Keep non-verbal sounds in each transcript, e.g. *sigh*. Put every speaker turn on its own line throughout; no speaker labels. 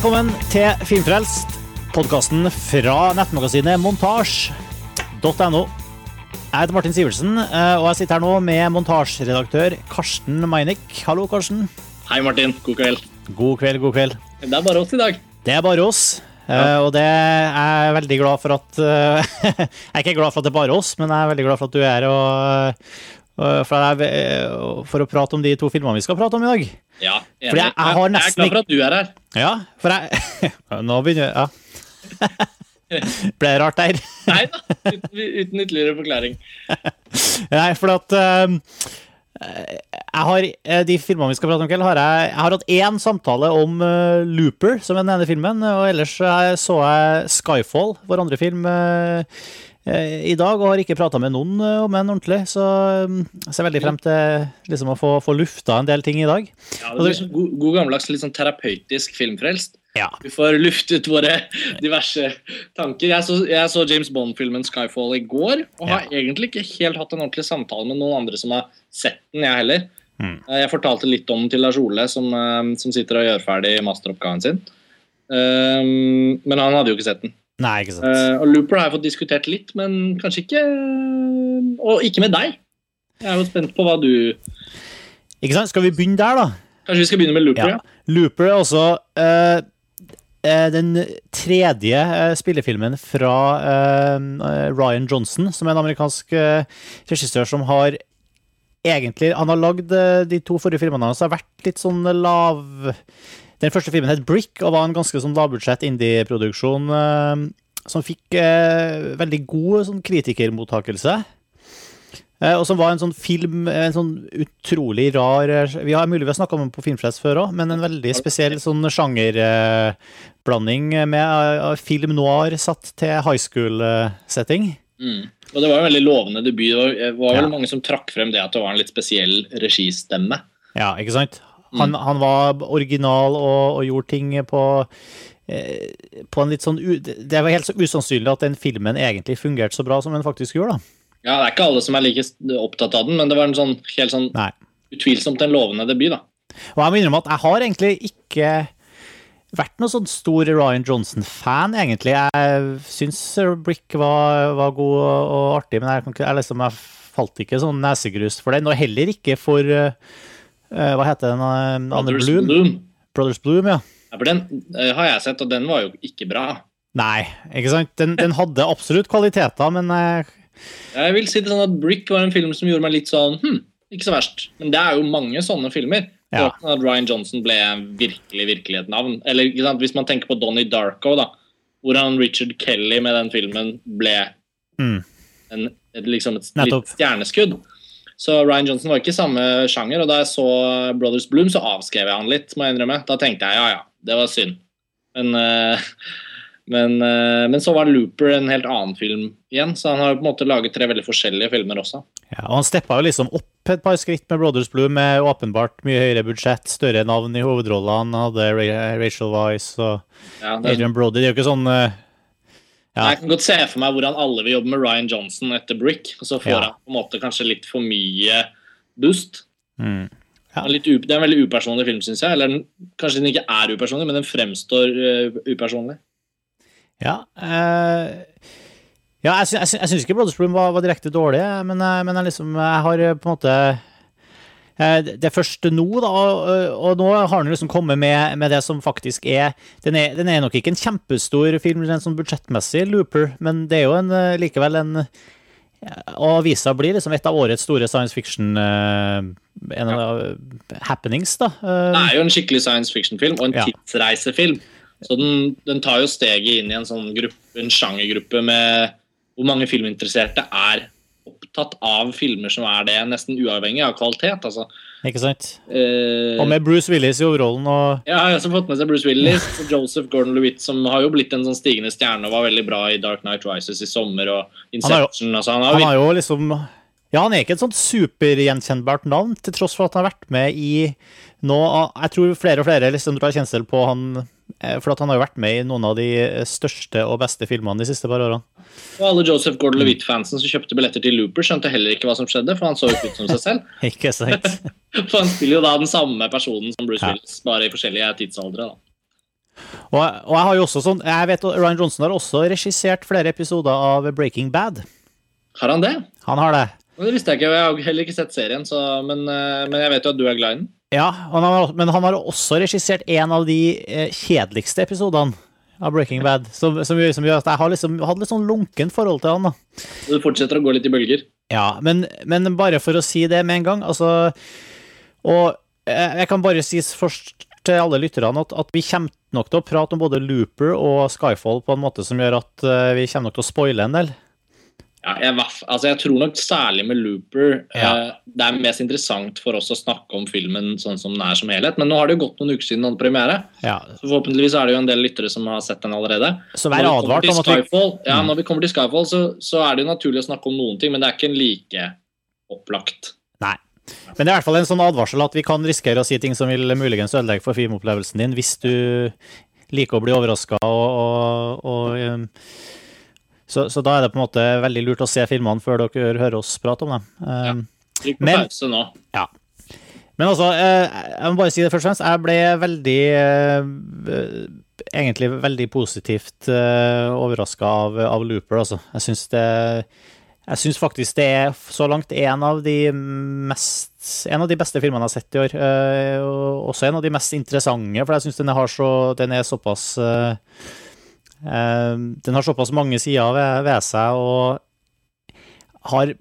Velkommen til Filmfrelst, podkasten fra nettmagasinet montasj.no. Jeg heter Martin Sivertsen, eh, og jeg sitter her nå med montasjeredaktør Karsten Meinick. Hallo, Karsten.
Hei, Martin. God kveld.
God kveld, god kveld.
Det er bare oss i dag.
Det er bare oss. Ja. Og det er jeg veldig glad for at eh, *laughs* Jeg er ikke glad for at det er bare oss, men jeg er veldig glad for at du er her og for, jeg, eh, for å prate om de to filmene vi skal prate om i dag.
Ja,
jeg, jeg- jeg har
jeg er glad for at du er her.
Ja, for jeg *laughs* Nå begynner jeg Ja. *laughs* Ble det rart der?
Nei da, uten, uten ytterligere forklaring. *laughs*
Nei, for at eh, jeg har, eh, De filmene vi skal prate om, i kveld, har jeg, jeg har hatt én samtale om eh, Looper, som er den ene filmen. Og ellers eh, så jeg Skyfall, vår andre film, eh, eh, i dag. Og har ikke prata med noen eh, om den ordentlig. Så eh, jeg ser veldig frem til liksom, å få, få lufta en del ting i dag.
Ja, det blir sånn god, god gammeldags, litt sånn terapeutisk filmfrelst.
Ja.
Vi får luftet våre diverse tanker. Jeg så, jeg så James Bond-filmen Skyfall i går, og har egentlig ikke helt hatt en ordentlig samtale med noen andre som har sett den, jeg heller.
Mm.
Eh, Jeg fortalte litt om den til Lars Ole, som, eh, som sitter og gjør ferdig masteroppgaven sin. Um, men han hadde jo ikke sett den.
Nei, ikke sant.
Uh, og Looper har jeg fått diskutert litt, men kanskje ikke Og ikke med deg. Jeg er jo spent på hva du
Ikke sant? Skal vi begynne der, da?
Kanskje vi skal begynne med Looper?
Ja.
Ja.
Looper er også eh, eh, den tredje uh, spillefilmen fra eh, Ryan Johnson, som er en amerikansk eh, regissør som har egentlig Han har lagd eh, de to forrige filmene hans, har vært litt sånn lav Den første filmen het Brick og var en ganske sånn lavbudsjett indie-produksjon eh, som fikk eh, veldig god sånn kritikermottakelse. Eh, Og som var en sånn film, en sånn utrolig rar eh, Vi har mulig vi har snakka om den på Filmfest før òg, men en veldig spesiell sånn sjangerblanding med eh, film noir satt til high school-setting.
Mm. Og det var en veldig lovende debut. Det var, var vel
Ja.
mange som trakk frem det at det var en litt spesiell registemme.
Ja, ikke sant? Han, han var original og, og gjorde ting på eh, på en litt sånn Det var helt så usannsynlig at den filmen egentlig fungerte så bra som den faktisk gjorde. da.
Ja, Det er ikke alle som er like opptatt av den, men det var en sånn helt sånn
Nei.
utvilsomt en lovende debut. da.
Og jeg må innrømme at jeg har egentlig ikke vært noen sånn stor Ryan Johnson-fan, egentlig. Jeg syns Brick var, var god og, artig, men jeg, jeg, liksom, jeg falt ikke sånn nesegrus for den. Og heller ikke for eh, Hva heter den? eh, Anne
Brothers
Bloom?
Bloom.
Brothers Bloom, ja.
Ja, for Den eh, har jeg sett, og den var jo ikke bra.
Nei, ikke sant? Den, den hadde absolutt kvaliteter, men eh,
Jeg vil si det sånn at Brick var en film som gjorde meg litt sånn hm, ikke så verst. Men det er jo mange sånne filmer.
Ja.
at Ryan Johnson ble virkelig virkelig et navn. Eller? Hvis man tenker på Donnie Darko, da, hvordan Richard Kelly med den filmen ble
mm,
en, et, liksom et stjerneskudd. Så Ryan Johnson var ikke samme sjanger, og da jeg så Brothers Bloom, så avskrev jeg han litt, må jeg innrømme. Da tenkte jeg ja, ja, det var synd. Men, eh, men, eh, men så var Looper en helt annen film igjen, så han har på en måte laget tre veldig forskjellige filmer også.
ja, Og han steppa jo liksom opp et par skritt med Brothers Bloom, med åpenbart mye høyere budsjett, større navn i hovedrollene. Hadde Rachel Weisz og
Ja, det,
Adrian Brody. Det er jo ikke sånn eh, ja.
Jeg kan godt se for meg hvordan alle vil jobbe med Ryan Johnson etter Brick, og så får
Ja.
han på en måte kanskje litt for mye boost.
mm. Ja.
Det er, er en veldig upersonlig film, syns jeg. Eller kanskje den ikke er upersonlig, men den fremstår uh, upersonlig.
Ja, Uh, ja jeg, sy syns ikke Bloom var, var direkte dårlig, men, eh, men jeg, liksom, jeg har på en måte Det er først nå, da, og, nå har han liksom kommet med, med det som faktisk er den, er den er nok ikke en kjempestor film rent sånn budsjettmessig, Looper, men det er jo en, eh, likevel en Og avisa blir liksom et av årets store science fiction eh, en av happenings, da. Eh,
Det er jo en skikkelig science fiction-film og en
Ja.
tidsreisefilm. Så den, den tar jo steget inn i en sånn gruppe, en sjangergruppe med hvor mange filminteresserte er opptatt av filmer som er det, nesten uavhengig av kvalitet. altså.
Ikke sant?
Eh,
Og med Bruce Willis i overrollen og
Ja, jeg har også fått med seg Bruce Willis *laughs* Joseph Gordon-Lewitt, som har jo blitt en sånn stigende stjerne og var veldig bra i Dark Night Rises i sommer og
Han har jo-
Inception. altså, han har
Han
jo
har jo liksom Ja, han er ikke et sånt supergjenkjennbart navn, til tross for at han har vært med i nå Jeg tror flere og flere liksom drar kjensel på han, for at han har jo vært med i noen av de største og beste filmene de siste par årene.
Og alle Joseph Gordon-Levitt-fansen som kjøpte billetter til Looper, skjønte heller ikke hva som skjedde, for han så jo ikke ut som seg selv. *laughs*
Ikke sant? *laughs*
For han spiller jo da den samme personen som Bruce
Ja.
Willis, bare i forskjellige tidsaldre. da.
Og, og jeg har jo også sånn Jeg vet Ryan Johnson har også regissert flere episoder av Breaking Bad.
Har han det?
Han har det.
Det visste jeg ikke. Jeg har heller ikke sett serien, så, men, eh, men, jeg vet jo at du er glad i den.
Ja, han har, men han har også regissert en av de eh, kjedeligste episodene av Breaking Bad. Som, som, som gjør at jeg har liksom, hadde litt sånn lunkent forhold til han. da.
Du fortsetter å gå litt i bølger?
Ja, men, men bare for å si det med en gang, altså Og eh, jeg kan bare si først til alle lytterne at, at vi kommer nok til å prate om både Looper og Skyfall på en måte som gjør at vi kommer nok til å spoile en del.
Ja, jeg, altså jeg, tror nok særlig med Looper ja. eh, Det er mest interessant for oss å snakke om filmen sånn som den er som helhet. Men nå har det jo gått noen uker siden den hadde premiere.
Ja.
Så forhåpentligvis er det jo en del lyttere som har sett den allerede.
Så vær advart om
at Skyfall, ja, mm. Når vi kommer til Skyfall, så, så, er det jo naturlig å snakke om noen ting, men det er ikke en like opplagt.
Nei. Men det er i hvert fall en sånn advarsel at vi kan risikere å si ting som vil muligens ødelegge for filmopplevelsen din, hvis du liker å bli overraska og, og, og um, så, så, da er det på en måte veldig lurt å se filmene før dere hører oss prate om dem.
Ja. Um, Trykk på men, pause nå.
Ja. Men altså, eh, jeg må bare si det først og fremst. Jeg ble veldig eh, Egentlig veldig positivt eh, overraska av, av, Looper, altså. Jeg syns det jeg syns faktisk det er så langt en av de mest En av de beste filmene jeg har sett i år. Og også en av de mest interessante, for jeg syns den, den, er såpass Ehm, den har såpass mange sider ved, ved seg og har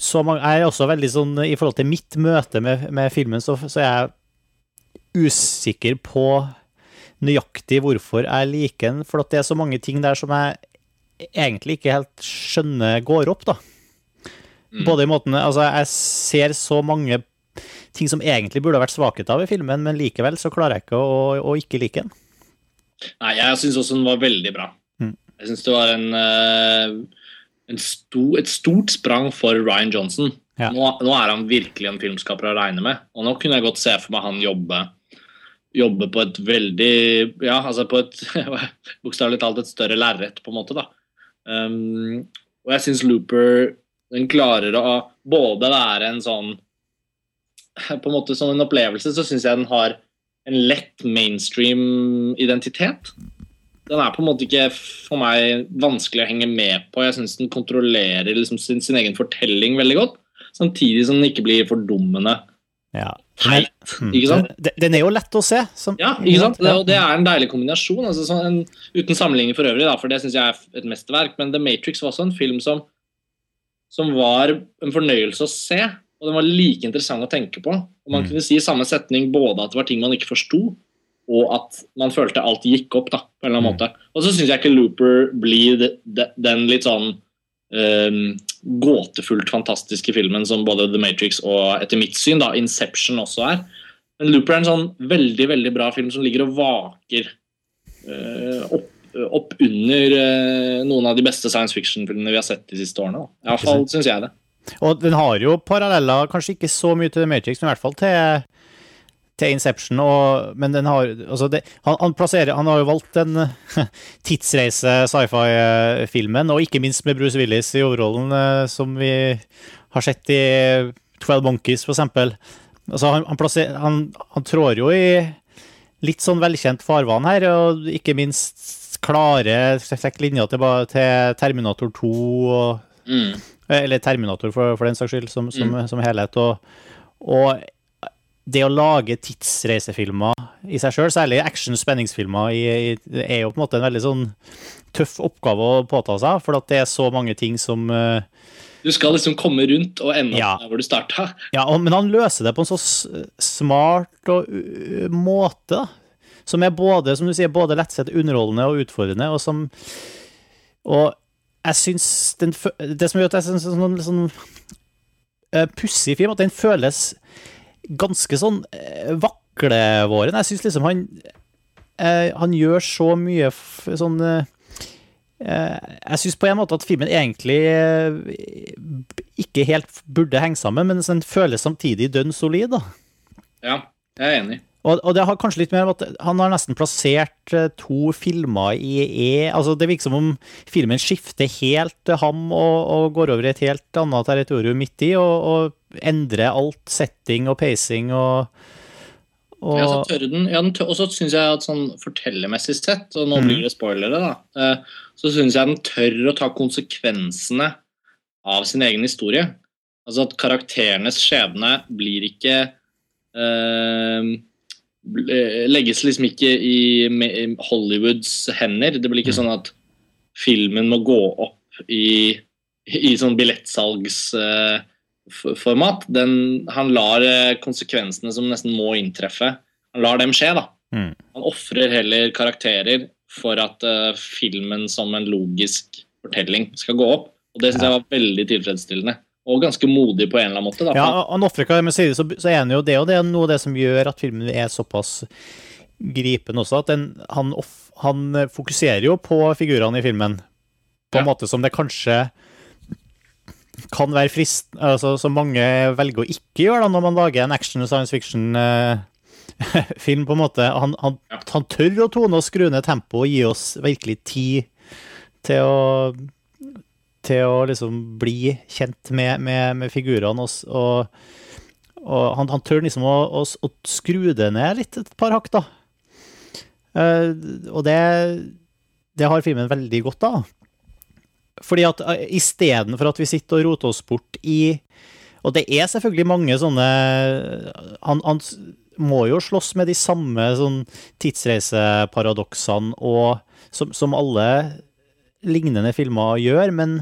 så mange Jeg er også veldig sånn I forhold til mitt møte med, med filmen, så, så, er jeg usikker på nøyaktig hvorfor jeg liker den. For det er så mange ting der som jeg egentlig ikke helt skjønner går opp, da. Mm. Både i måten Altså, jeg ser så mange ting som egentlig burde vært svakheter i filmen, men likevel så klarer jeg ikke å, å ikke like den.
Nei, jeg syns også den var veldig bra. Mm. Jeg syns det var en, uh, en sto, et stort sprang for Ryan Johnson. Ja. Nå, nå, er han virkelig en filmskaper å regne med. Og nå kunne jeg godt se for meg han jobbe, jobbe på et veldig Ja, altså på et *laughs* bokstavelig talt et større lerret, på en måte, da. Um, og jeg syns Looper den klarer å både være en sånn *laughs* På en måte som en opplevelse, så syns jeg den har en lett mainstream identitet. Den er på en måte ikke for meg vanskelig å henge med på. Jeg syns den kontrollerer liksom sin, sin, egen fortelling veldig godt, samtidig som den ikke blir fordummende.
Ja.
Teit, mm. ikke sant?
Den er jo lett å se. Som,
ja, ikke sant? Det, og det er en deilig kombinasjon. Altså, sånn, uten sammenligning for øvrig, da, for det syns jeg er et mesterverk. Men The Matrix var også en film som, som var en fornøyelse å se. Og den var like interessant å tenke på. Og Man mm. kunne si i samme setning både at det var ting man ikke forsto, og at man følte alt gikk opp. da, på en eller annen mm. måte. Og så syns jeg ikke Looper blir de, de, den litt sånn um, gåtefullt fantastiske filmen som både The Matrix og etter mitt syn da, Inception også er. Men Looper er en sånn veldig veldig bra film som ligger og vaker uh, opp, opp, under uh, noen av de beste science fiction-filmene vi har sett de siste årene. Iallfall syns jeg det.
Og den har jo paralleller, kanskje ikke så mye til The Matrix, men i hvert fall til, til Inception. Og, men den har altså det, han, han, plasserer, han har jo valgt den *laughs* tidsreise-sci-fi-filmen, og ikke minst med Bruce Willis i overrollen, eh, som vi har sett i Twelve Monkeys, for eksempel. Altså, han, han, han, han trår jo i litt sånn velkjent farvann her, og ikke minst klare linjer til, til Terminator 2 og mm. Eh, eller Terminator, for, for den saks skyld, som, som, mm. som helhet. Og, og, det å lage tidsreisefilmer i seg sjøl, særlig action-spenningsfilmer, er jo på en måte en veldig sånn tøff oppgave å påta seg, for det er så mange ting som uh,
du skal liksom komme rundt og ende ja. der hvor du starta.
Ja, men han løser det på en så smart og uh, måte, da. Som er både, som du sier, både lettsett, underholdende og utfordrende, og som Og jeg syns den, Det som gjør at jeg syns sånn, sånn, sånn uh, pussig film, at den føles ganske sånn uh, vaklevåren. Jeg syns liksom han uh, Han gjør så mye sånn Jeg syns på en måte at filmen egentlig ikke helt burde henge sammen, men den føles samtidig dønn solid. da.
Ja, jeg er enig.
Og, og, det har kanskje litt mer med at han har nesten plassert eh, to filmer i E. Altså Det virker som om filmen skifter helt ham og, og går over i et helt annet territorium midt i, og, og endrer alt setting og pacing og Og,
Ja, så tør den, ja, den tør, og så syns jeg at sånn fortellermessig sett, og nå
Mhm.
blir det spoilere, da, eh, så syns jeg den tør å ta konsekvensene av sin egen historie. Altså at karakterenes skjebne blir ikke eh, Legges liksom ikke i Hollywoods hender. Det blir ikke
Mhm.
sånn at filmen må gå opp i, i sånn billettsalgsformat. Den, han lar eh, konsekvensene som nesten må inntreffe, han lar dem skje. da.
Mm.
Han ofrer heller karakterer for at uh, filmen som en logisk fortelling skal gå opp. Og Det syns jeg var veldig tilfredsstillende. Og ganske modig på en eller annen måte. da.
Ja, han ofrer ikke, men samtidig så, så er han jo det, og det er noe av det som gjør at filmen er såpass gripende også, at den, han, off, han fokuserer jo på figurene i filmen på en
Ja.
måte som det kanskje kan være frist, altså som mange velger å ikke gjøre da, når man lager en action-science-fiction-film *laughs* på en måte. Han, han,
Ja.
han tør å tone og skru ned tempoet og gi oss virkelig tid til å til å liksom bli kjent med, med, med figurene. Og, og, og han, han tør liksom å, å, å skru det ned litt, et par hakk, da. Uh, og det, det har filmen veldig godt av. Fordi at uh, istedenfor at vi sitter og roter oss bort i Og det er selvfølgelig mange sånne Han, han må jo slåss med de samme sånn tidsreiseparadoksene og som, som alle lignende filmer gjør, men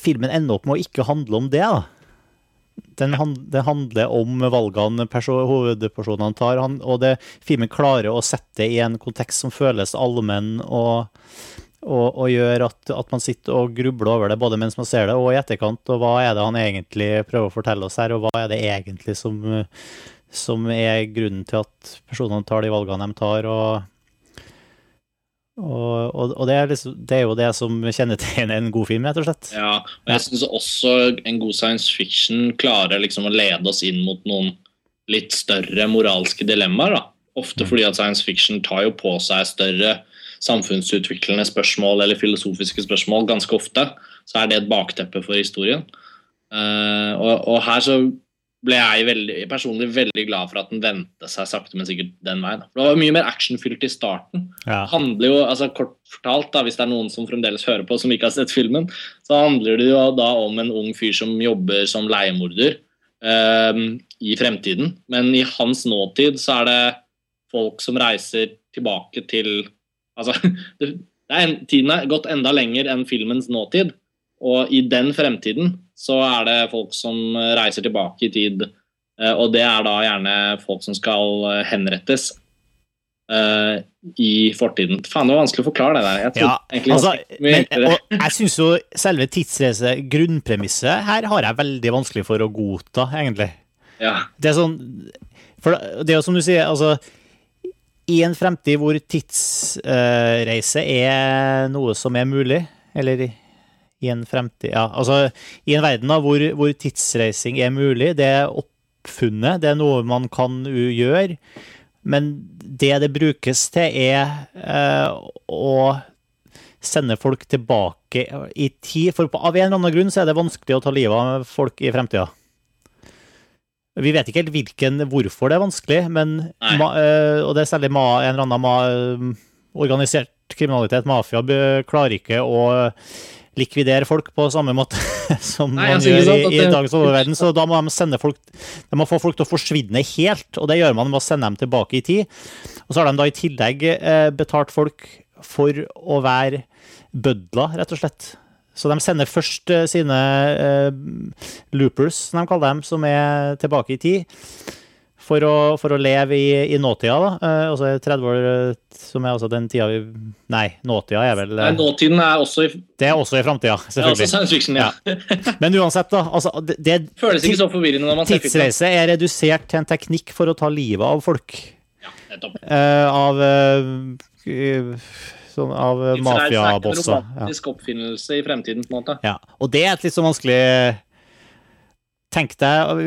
filmen ender opp med å ikke handle om det. Den, hand, det handler om valgene perso hovedpersonene tar, han, og det, filmen klarer å sette i en kontekst som føles allmenn, og, og, og gjør at, at man sitter og grubler over det både mens man ser det, og i etterkant. Og hva er det han egentlig prøver å fortelle oss her, og hva er det egentlig som, som er grunnen til at personene tar de valgene de tar. og og, og, og det, er liksom, det er jo det som kjennetegner en god film, rett og slett.
Ja, og jeg syns også en god science fiction klarer liksom å lede oss inn mot noen litt større moralske dilemmaer. da. Ofte fordi at science fiction tar jo på seg større samfunnsutviklende spørsmål eller filosofiske spørsmål ganske ofte. Så er det et bakteppe for historien. Uh, og, og her så ble jeg veldig, personlig veldig glad for at den vendte seg sakte, men sikkert den veien. For Det var mye mer actionfylt i starten
Ja.
handler jo, altså Kort fortalt, da, hvis det er noen som fremdeles hører på som ikke har sett filmen, så handler det jo da om en ung fyr som jobber som leiemorder eh, i fremtiden. Men i hans nåtid så er det folk som reiser tilbake til Altså, *laughs* det, det er en, tiden er gått enda lenger enn filmens nåtid. Og i den fremtiden så er det folk som reiser tilbake i tid. eh, Og det er da gjerne folk som skal eh, henrettes uh, i fortiden. Faen, det var vanskelig å forklare det der. Jeg
Ja, altså, men, og jeg syns jo selve tidsreise, grunnpremisset, her har jeg veldig vanskelig for å godta, egentlig.
Ja.
Det er sånn For det er jo som du sier, altså I en fremtid hvor tidsreise er noe som er mulig, eller i en fremtid Ja, altså i en verden da hvor, hvor tidsreising er mulig, det er oppfunnet, det er noe man kan gjøre, men det det brukes til, er eh, å sende folk tilbake i tid. For av en eller annen grunn så er det vanskelig å ta livet av folk i fremtida. Vi vet ikke helt hvilken, hvorfor det er vanskelig, men ma, øh, og det er særlig ma, en eller annen ma, øh, organisert kriminalitet, mafia, klarer ikke å likvidere folk på samme måte *laughs* som
Nei,
man gjør i, i dagens oververden. Så da må de sende folk De må få folk til å forsvinne helt, og det gjør man med å sende dem tilbake i tid. Og så har de da i tillegg eh, betalt folk for å være bødler, rett og slett. Så de sender først eh, sine eh, loopers, som de kaller dem, som er tilbake i tid, for å, for å leve i, i nåtida. da. Eh, altså 30 år, eh, som er altså den tida vi Nei, nåtida er vel
Nei,
eh,
nåtiden er også i
Det er også i framtida,
det er også
selvfølgelig.
fiction, ja.
Men uansett, da. Altså, det, det, *laughs*
Føles ikke så forvirrende når man ser filmen.
tidsreise er redusert til en teknikk for å ta livet av folk.
Ja, nettopp.
Uh, av uh, sånn, av
For det er en
mafiabosser. Ja.
romantisk oppfinnelse i fremtiden, på en måte.
Ja, og det er et litt så vanskelig Tenk deg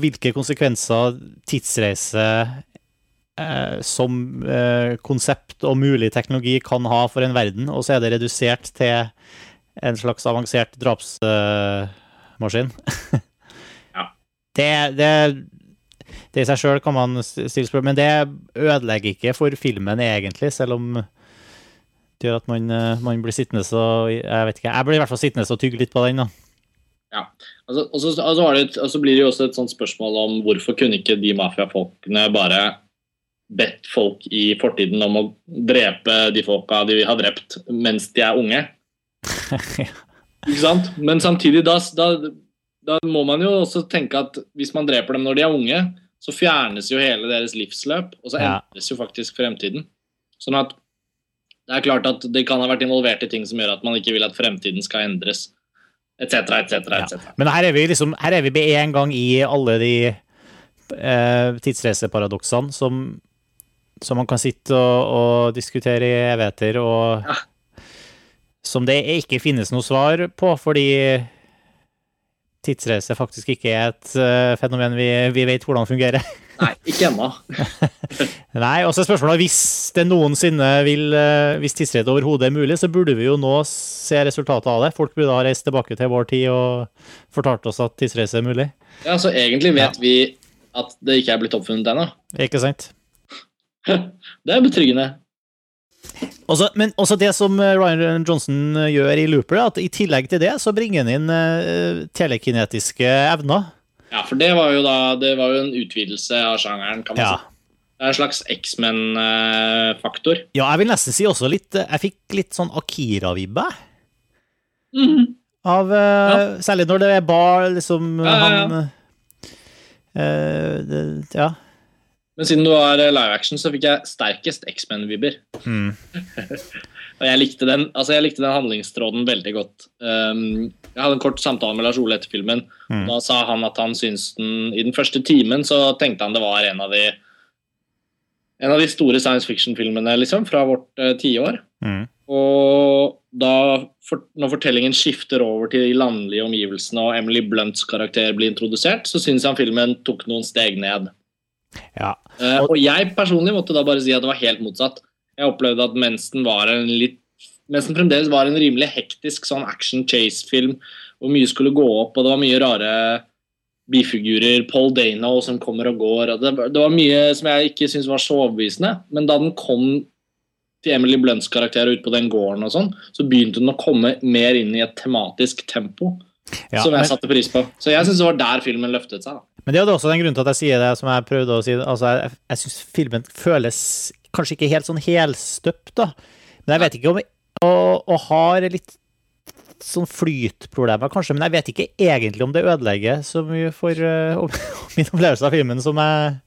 hvilke konsekvenser tidsreise eh, som eh, konsept og mulig teknologi kan ha for en verden, og så er det redusert til en slags avansert drapsmaskin. *laughs*
Ja.
Det, det det i seg sjøl kan man stille spørsmål Men det ødelegger ikke for filmen, egentlig, selv om det gjør at man, eh, man blir sittende så Jeg vet ikke, jeg blir i hvert fall sittende og tygge litt på den, da.
Ja. Altså, og, så, altså, det, et- blir det jo også et sånt spørsmål om hvorfor kunne ikke de mafiafolkene bare bedt folk i fortiden om å drepe de folka de har drept mens de er unge? *laughs* Ikke sant? Men samtidig, da, da, da må man jo også tenke at hvis man dreper dem når de er unge, så fjernes jo hele deres livsløp, og så endres jo faktisk fremtiden. Sånn at det er klart at de kan ha vært involvert i ting som gjør at man ikke vil at fremtiden skal endres, etc., etc., etc.
Men her er vi liksom Her er vi med en gang i alle de eh, tidsreiseparadoksene som, som man kan sitte og, og diskutere i evigheter, og
Ja.
som det ikke finnes noe svar på, fordi tidsreise faktisk ikke er et uh, fenomen vi, vi vet hvordan fungerer. *laughs*
Nei, ikke ennå. *laughs*
Nei, og så er spørsmålet hvis det noensinne vil eh, Hvis tidsredet overhodet er mulig, så burde vi jo nå se resultatet av det. Folk burde ha reist tilbake til vår tid og fortalt oss at tidsreise er mulig.
Ja, så egentlig vet vi at det ikke er blitt oppfunnet ennå.
Ikke sant? *laughs*
Det er betryggende.
Også, men også det som eh, Ryan Johnson eh, gjør i Looper, er at i tillegg til det så bringer han inn telekinetiske evner.
Ja, for det var jo da Det var jo en utvidelse av sjangeren, kan man
Ja.
si. Det er en slags X-Men-faktor.
ja, jeg vil nesten si også litt eh, Jeg fikk litt sånn Akira-vibbe.
Mhm.
Av ja. Særlig når det er bar, liksom
Ja,
han eh, det, Ja.
Men siden du var eh, live action, så fikk jeg sterkest X-Men-vibber.
Mm. *laughs*
Og jeg likte den altså jeg likte den handlingstråden veldig godt. Um, jeg hadde en kort samtale med Lars Ole etter filmen.
Mm.
Da sa han at han syntes den I den første timen så tenkte han det var en av de en av de store science fiction-filmene liksom, fra vårt uh, tiår.
Mm.
Og da, for, når fortellingen skifter over til de landlige omgivelsene og Emily Blunts karakter blir introdusert, så syns han filmen tok noen steg ned.
Ja. Og, uh,
og jeg personlig måtte da bare si at det var helt motsatt. Jeg opplevde at mens den var en litt mens den fremdeles var en rimelig hektisk sånn action chase-film, hvor mye skulle gå opp, og det var mye rare bifigurer, Paul Dano som kommer og går og det, var- det var mye som jeg ikke syntes var så overbevisende. Men da den kom til Emily Blunts karakter ut på den gården og sånn, så begynte den å komme mer inn i et tematisk tempo
Ja,
som jeg satte pris på. Så jeg syns det var der filmen løftet seg. da.
men det er også den grunnen til at jeg sier det som jeg prøvde å si. Altså, jeg jeg syns filmen føles kanskje ikke helt sånn helstøpt, da. Men jeg vet ikke om Og, og har litt sånn flytproblemer, kanskje, men jeg vet ikke egentlig om det ødelegger så mye for uh, *laughs* min opplevelse av filmen som jeg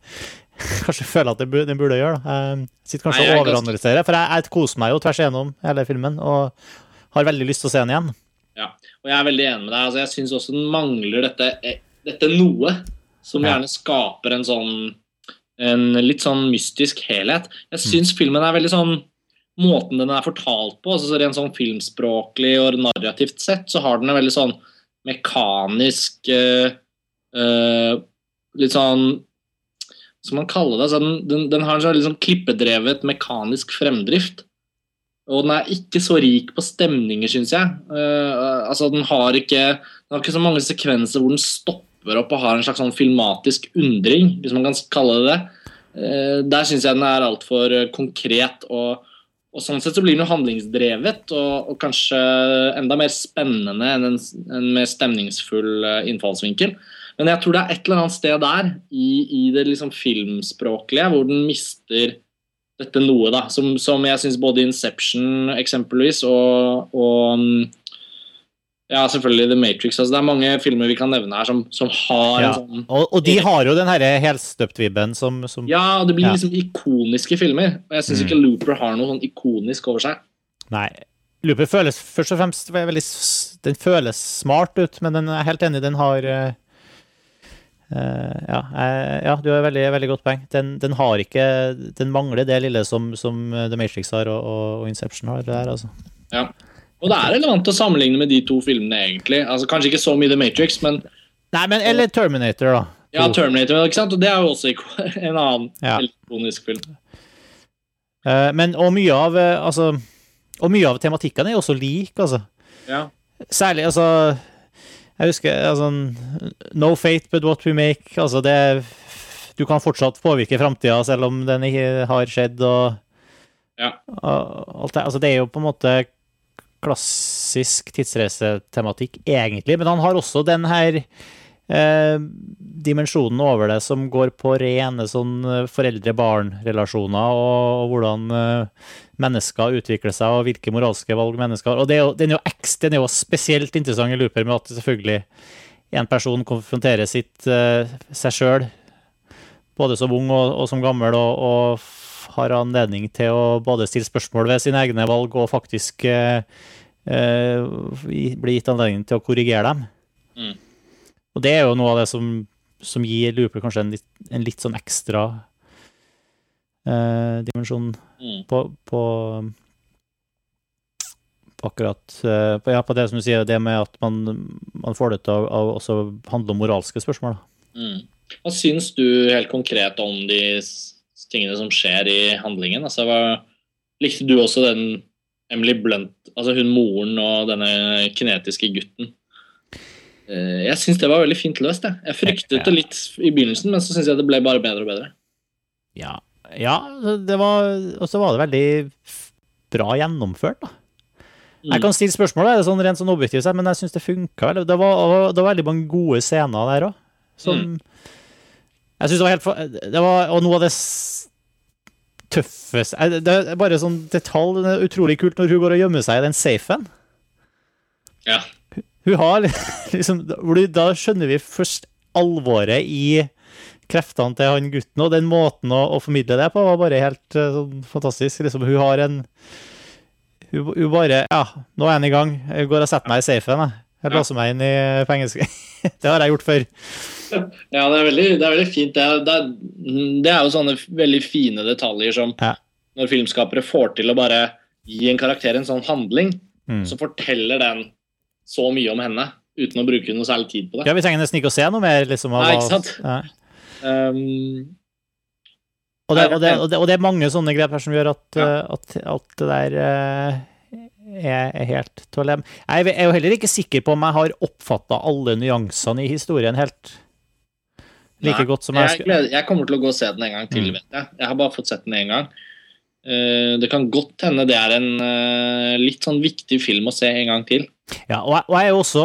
kanskje føler at den burde gjøre. Da. Jeg sitter kanskje
Nei, jeg
og overanalyserer, for jeg, jeg koser meg jo tvers igjennom hele filmen og har veldig lyst til å se den igjen.
Ja, og jeg er veldig enig med deg. Altså, jeg syns også den mangler dette, eh, dette noe som
Ja.
gjerne skaper en sånn en litt sånn mystisk helhet. Jeg syns filmen er veldig sånn Måten den er fortalt på, altså så rent sånn filmspråklig og narrativt sett, så har den en veldig sånn mekanisk uh, uh, Litt sånn Hva skal man kalle det? Den, den, den har en sånn sånn klippedrevet mekanisk fremdrift. Og den er ikke så rik på stemninger, syns jeg. Uh, altså, den har, ikke, den har ikke så mange sekvenser hvor den stopper opp og har en slags sånn filmatisk undring, hvis man kan kalle det det. Eh, der syns jeg den er altfor uh, konkret. Og, og sånn sett så blir den jo handlingsdrevet og, og kanskje enda mer spennende enn en, en mer stemningsfull eh, innfallsvinkel. Men jeg tror det er et eller annet sted der, i, i det liksom filmspråklige, hvor den mister dette noe, da, som, som jeg syns både Inception eksempelvis og, og mm, ja, selvfølgelig The Matrix. Altså, det er mange filmer vi kan nevne her som, som har
Ja.
en sånn
Og, og de har jo den herre helstøpt-vibben som, som
Ja, det blir
Ja.
liksom ikoniske filmer. Og jeg syns
Mm.
ikke Looper har noe sånn ikonisk over seg.
Nei. Looper føles først og fremst veldig Den føles smart ut, men den er helt enig, den har eh, ja, eh, ja, du har veldig, veldig godt poeng. Den, den har ikke Den mangler det lille som, som The Matrix har, og, og Inception har. Det der, altså.
Ja. Og det er relevant å sammenligne med de to filmene, egentlig. Altså Kanskje ikke så mye The Matrix, men
Nei, men Eller Terminator, da.
ja, Terminator, ikke sant? Og det er jo også *laughs* en annen
Ja.
elektronisk film.
Uh, men og mye av eh, Altså Og mye av tematikken er jo også lik, altså.
Ja.
Særlig, altså Jeg husker altså, No fate but what we make. Altså, det du kan fortsatt påvirke framtida selv om den ikke har skjedd, og,
Ja.
og alt det. Altså, det er jo på en måte klassisk tidsreisetematikk, egentlig, men han har også den her eh, dimensjonen over det som går på rene sånn eh, foreldre-barn-relasjoner, og, og hvordan eh, mennesker utvikler seg, og hvilke moralske valg mennesker har. Og det er jo, den, er jo eks, den er jo spesielt interessant i Looper med at selvfølgelig en person konfronterer sitt, eh, seg sjøl, både som ung og, og som gammel, og, og har anledning til å både stille spørsmål ved sine egne valg og faktisk eh, eh, bli gitt anledning til å korrigere dem.
Mm.
Og det er jo noe av det som, som gir Looper kanskje en litt, en litt sånn ekstra eh, dimensjon
Mm.
på, på, på akkurat eh, på, ja, på det som du sier, det med at man, man får det til å, også handle om moralske spørsmål. da.
Mm. Hva syns du helt konkret om de tingene som skjer i handlingen? Altså, hva, likte du også den Emily Blunt, altså hun moren og denne kinetiske gutten? Eh, Jeg syns det var veldig fint løst. Jeg, jeg fryktet det litt i begynnelsen, men så syns jeg det ble bare bedre og bedre.
Ja, ja det var, og så var det veldig bra gjennomført, da. Jeg kan stille spørsmål, er det sånn rent sånn objektivt men jeg syns det funka. Det var, det var veldig mange gode scener der òg. Som Jeg syns det var helt Det var Og noe av det tøffeste Det er bare sånn detalj. Det er utrolig kult når hun går og gjemmer seg i den safen.
Ja.
Hun har *laughs* liksom Da skjønner vi først alvoret i kreftene til han gutten, og den måten å, å formidle det på var bare helt eh, sånn fantastisk. Liksom, hun har en hun, hun bare Ja, nå er han i gang. Jeg går og setter meg i safen. Jeg, jeg
Ja.
låser meg inn i fengselet. *laughs* det har jeg gjort før.
Ja, det er veldig, det er veldig fint. Det er, det, er, det er jo sånne veldig fine detaljer som
Ja.
når filmskapere får til å bare gi en karakter en sånn handling,
Mm.
så forteller den så mye om henne uten å bruke noe særlig tid på det.
Ja, Vi trenger nesten ikke å se noe mer, liksom. av
Nei, ikke sant?
Ja.
Um,
Og, det, og, det, og, det, og det er mange sånne grep her som gjør at,
Ja.
eh, at, at det der eh, er, helt til å leve. Jeg er jo heller ikke sikker på om jeg har oppfatta alle nyansene i historien helt like
Nei,
godt som jeg skulle.
Jeg, jeg kommer til å gå og se den en gang til,
Mm.
vet jeg. Jeg har bare fått sett den én gang. Uh, det kan godt hende det er en uh, litt sånn viktig film å se en gang til.
Ja, og jeg, og jeg er jo også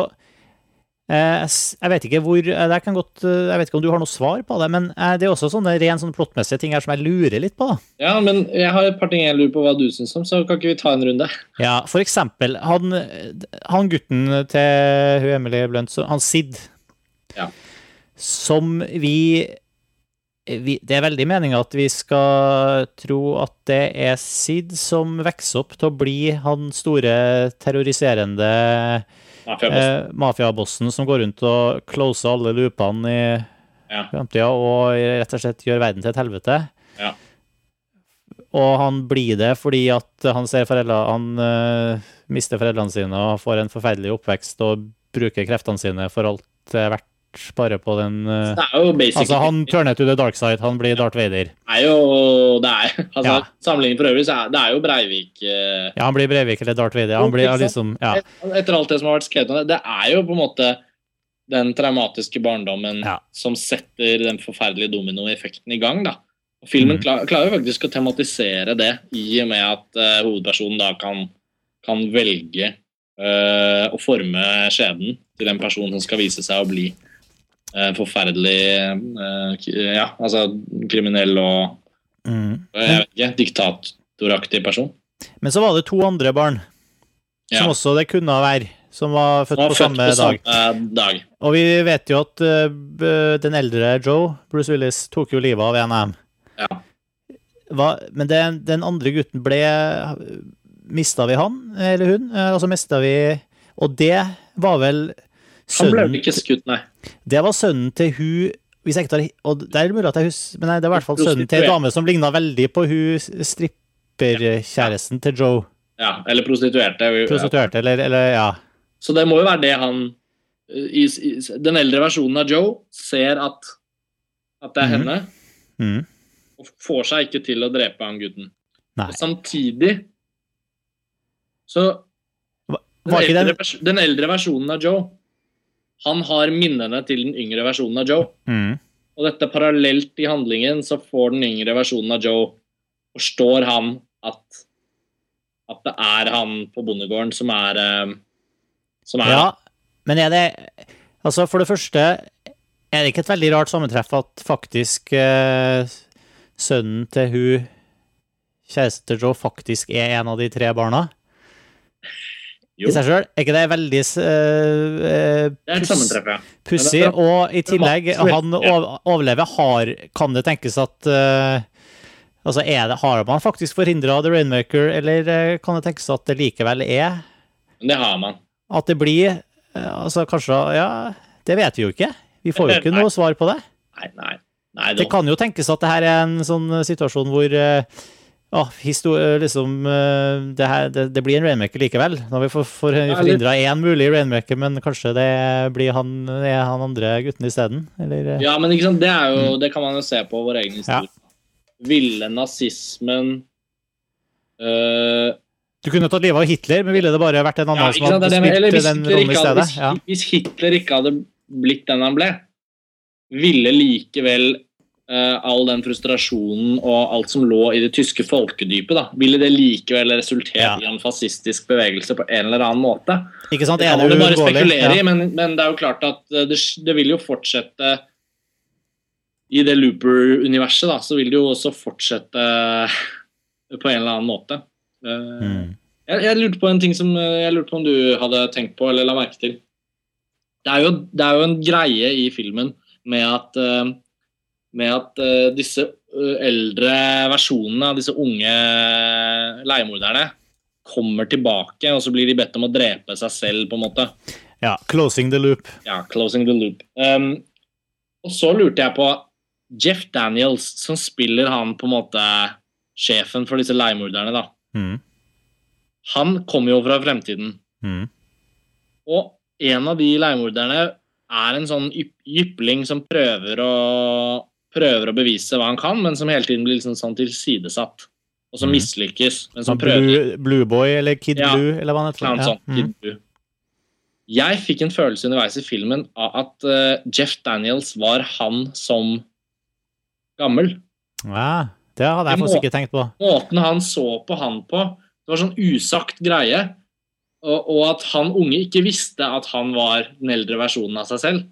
Jeg vet ikke hvor eh, det kan godt, eh, Jeg vet ikke om du har noe svar på det, men eh, det er også sånne ren sånn plottmessige ting her som jeg lurer litt på.
Ja, men jeg har et par ting jeg lurer på hva du syns om, så kan ikke vi ta en runde?
Ja, for eksempel, han, han gutten til hun Emily Blunt, han Sid,
Ja.
som vi, vi Det er veldig meninga at vi skal tro at det er Sid som vokser opp til å bli han store terroriserende
Mafiaboss.
eh, mafiabossen som går rundt og closer alle loopene i
Ja.
framtida og rett og slett gjør verden til et helvete.
Ja.
Og han blir det fordi at han ser foreldre Han uh, mister foreldrene sine og får en forferdelig oppvekst og bruker kreftene sine for alt det er verdt, bare på den eh, Altså, han turner to the dark side, han blir Darth Vader.
Det er jo det er, altså,
Ja.
Sammenlignet for øvrig, så er det er jo Breivik eh,
Ja, han blir Breivik eller Darth Vader. Han blir liksom Ja.
et- Etter alt det som har vært skrevet om det, det er jo på en måte den traumatiske barndommen
Ja.
som setter den forferdelige dominoeffekten i gang. da. Og Filmen
mm.
klar, klarer faktisk å tematisere det, i og med at uh, hovedpersonen da kan, kan velge uh, å forme skjebnen til en person som skal vise seg å bli forferdelig eh, ja, altså kriminell og
Mm.
jeg vet ikke, diktatoraktig person.
Men så var det to andre barn,
Ja.
som også det kunne være, som var født
var
på
født
samme
på
dag.
samme dag.
Og vi vet jo at uh, den eldre Joe, Bruce Willis, tok jo livet av en av dem.
Ja.
Hva, men den, den andre gutten ble Mista vi han, eller hun? Eh, Altså mista vi Og det var vel
Han ble ikke skutt, nei.
Det var sønnen til hun hvis jeg ikke tar, og det er mulig at jeg husker, men nei, det er i hvert fall sønnen til en dame som ligna veldig på hun stripperkjæresten til Joe.
Ja, eller prostituerte.
Prostituerte, eller, eller ja.
Så det må jo være det han i, i, Den eldre versjonen av Joe ser at, at det er
mm.
henne,
Mm.
og får seg ikke til å drepe han gutten.
Nei.
Og samtidig så
Var
den eldre,
den
den eldre versjonen av Joe Han har minnene til den yngre versjonen av Joe.
mm.
Og dette parallelt i handlingen, så får den yngre versjonen av Joe Forstår han at, at det er han på bondegården som er eh, Som er
Ja, men er det Altså, for det første, er det ikke et veldig rart sammentreff at faktisk eh, sønnen til hun kjæresten til Joe faktisk er en av de tre barna?
Jo,
I seg sjøl? Er ikke det veldig uh,
et sammentreff, ja.
pussig? Og i tillegg, han overlever. Har, kan det tenkes at uh, Altså, er det, har man faktisk forhindra The Rainmaker, eller uh, kan det tenkes at det likevel er
det har man.
At det blir eh, Altså, kanskje Ja, det vet vi jo ikke. Vi får jo ikke *laughs* noe svar på det.
Nei, nei. nei
Det kan jo tenkes at det her er en sånn situasjon hvor histo- eh, liksom, eh, det, her, det, det blir en rainmaker likevel. Nå har vi får,
får
forhindra én mulig rainmaker, men kanskje det blir han, er han andre gutten isteden? Eh,
Ja, men det, jo, det kan man jo se på vår egen
Ja.
Ville nazismen øh,
Du kunne tatt livet av Hitler, men ville det bare vært en annen
ja,
som hadde spilt den rollen i stedet?
hvis,
Ja.
hvis Hitler ikke hadde blitt den han ble, ville likevel all den frustrasjonen og alt som lå i det tyske folkedypet, da, ville det likevel resultert
Ja.
i en fascistisk bevegelse på en eller annen måte?
Ikke sant?
Det kan man bare spekulere
Ja.
i, men, men det er jo klart at eh, det, det vil jo fortsette I det Looper-universet, da, så vil det jo også fortsette eh, på en eller annen måte. Eh,
Mm.
Jeg, jeg lurte på en ting som eh, jeg lurte på om du hadde tenkt på eller la merke til. Det er jo, det er jo en greie i filmen med at, eh, med at uh, disse eh, eldre versjonene av disse unge leiemorderne kommer tilbake, og så blir de bedt om å drepe seg selv, på en måte.
ja. Closing the loop.
Ja, closing the loop. Um, og så lurte jeg på Jeff Daniels, som spiller han på en måte sjefen for disse leiemorderne, da.
Mm.
Han kommer jo fra fremtiden.
Mm.
Og en av de leiemorderne er en sånn yp jypling som prøver å, prøver å bevise hva han kan, men som hele tiden blir liksom sånn tilsidesatt. Og som
Mm.
mislykkes, men som
Sånn
prøver.
Blue, Blue Boy eller Kid
Ja.
Blue, eller hva han heter. Ja.
sånt,
Mm.
Kid Blue. Jeg fikk en følelse underveis i filmen av at uh, Jeff Daniels var han som gammel.
Ja, det hadde jeg faktisk ikke tenkt på.
Måten han så på han på, det var sånn usagt greie. Og, og at han unge ikke visste at han var den eldre versjonen av seg selv.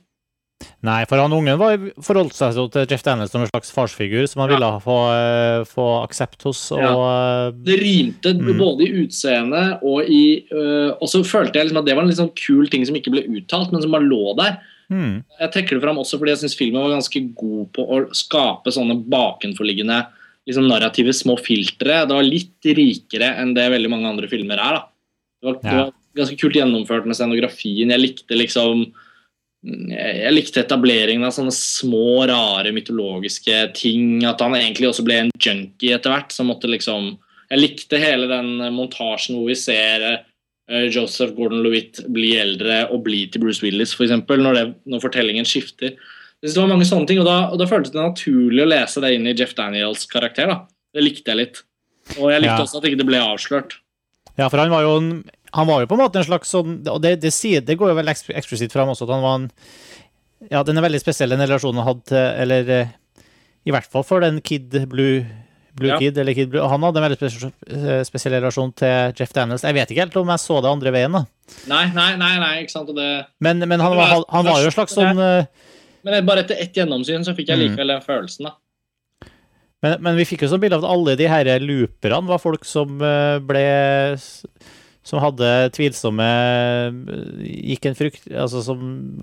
Nei, for han ungen var, forholdt seg til Jeff Daniels som en slags farsfigur som han
Ja.
ville få, eh, få aksept hos. Og,
Ja.
eh,
Det rimte
Mm.
både i utseendet og i øh, Og så følte jeg liksom at det var en litt sånn kul ting som ikke ble uttalt, men som bare lå der.
Mm.
Jeg trekker det fram også fordi jeg syns filmen var ganske god på å skape sånne bakenforliggende liksom narrative små filtre. Det var litt rikere enn det veldig mange andre filmer er. da. Det var, det var ganske kult gjennomført med scenografien. Jeg likte liksom jeg likte etableringen av sånne små, rare mytologiske ting. At han egentlig også ble en junkie etter hvert. som måtte liksom Jeg likte hele den montasjen hvor vi ser eh, Joseph Gordon-Lewitt bli eldre og bli til Bruce Willis, f.eks. Når, det- når fortellingen skifter. Det var mange sånne ting, og da, og da føltes det naturlig å lese det inn i Jeff Daniels karakter. da. Det likte jeg litt. Og jeg likte
Ja.
også at ikke det ble avslørt.
Ja, for han var jo en han var jo på en måte en slags sånn Og det, det, sier, det går jo vel eks- eksplisitt fram også at han var en Ja, den er veldig spesiell, den relasjonen han hadde til Eller eh, i hvert fall for den Kid Blue Blue
Ja.
Kid, eller Kid Blue. Han hadde en veldig spesiell, eh, spesiell relasjon til Jeff Daniels. Jeg vet ikke helt om jeg så det andre veien, da.
Nei, nei, nei, nei ikke sant? Det,
Men, men han, var, han var jo en slags sånn eh,
men bare etter ett gjennomsyn så fikk jeg
Mm.
likevel den følelsen. da.
Men, men vi fikk jo sånn bilde av at alle de her looperne var folk som ble Som hadde tvilsomme Gikk en frykt Altså som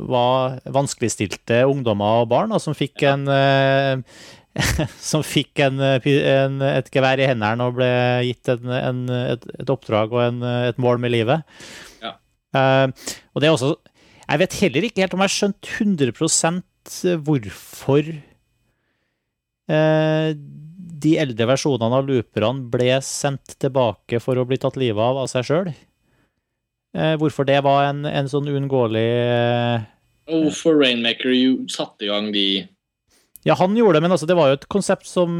var vanskeligstilte ungdommer og barn, og som fikk en eh, *laughs* Som fikk en, eh, en, et gevær i hendene og ble gitt en, en, et, et oppdrag og en, et mål med livet.
Ja.
Uh, og det er også Jeg vet heller ikke helt om jeg har skjønt 100 hvorfor eh, de eldre versjonene av looperne ble sendt tilbake for å bli tatt livet av av seg sjøl. Eh, hvorfor det var en, en sånn uunngåelig eh,
Og hvorfor Rainmaker satte i gang de
Ja, han gjorde det, men altså, det var jo et konsept som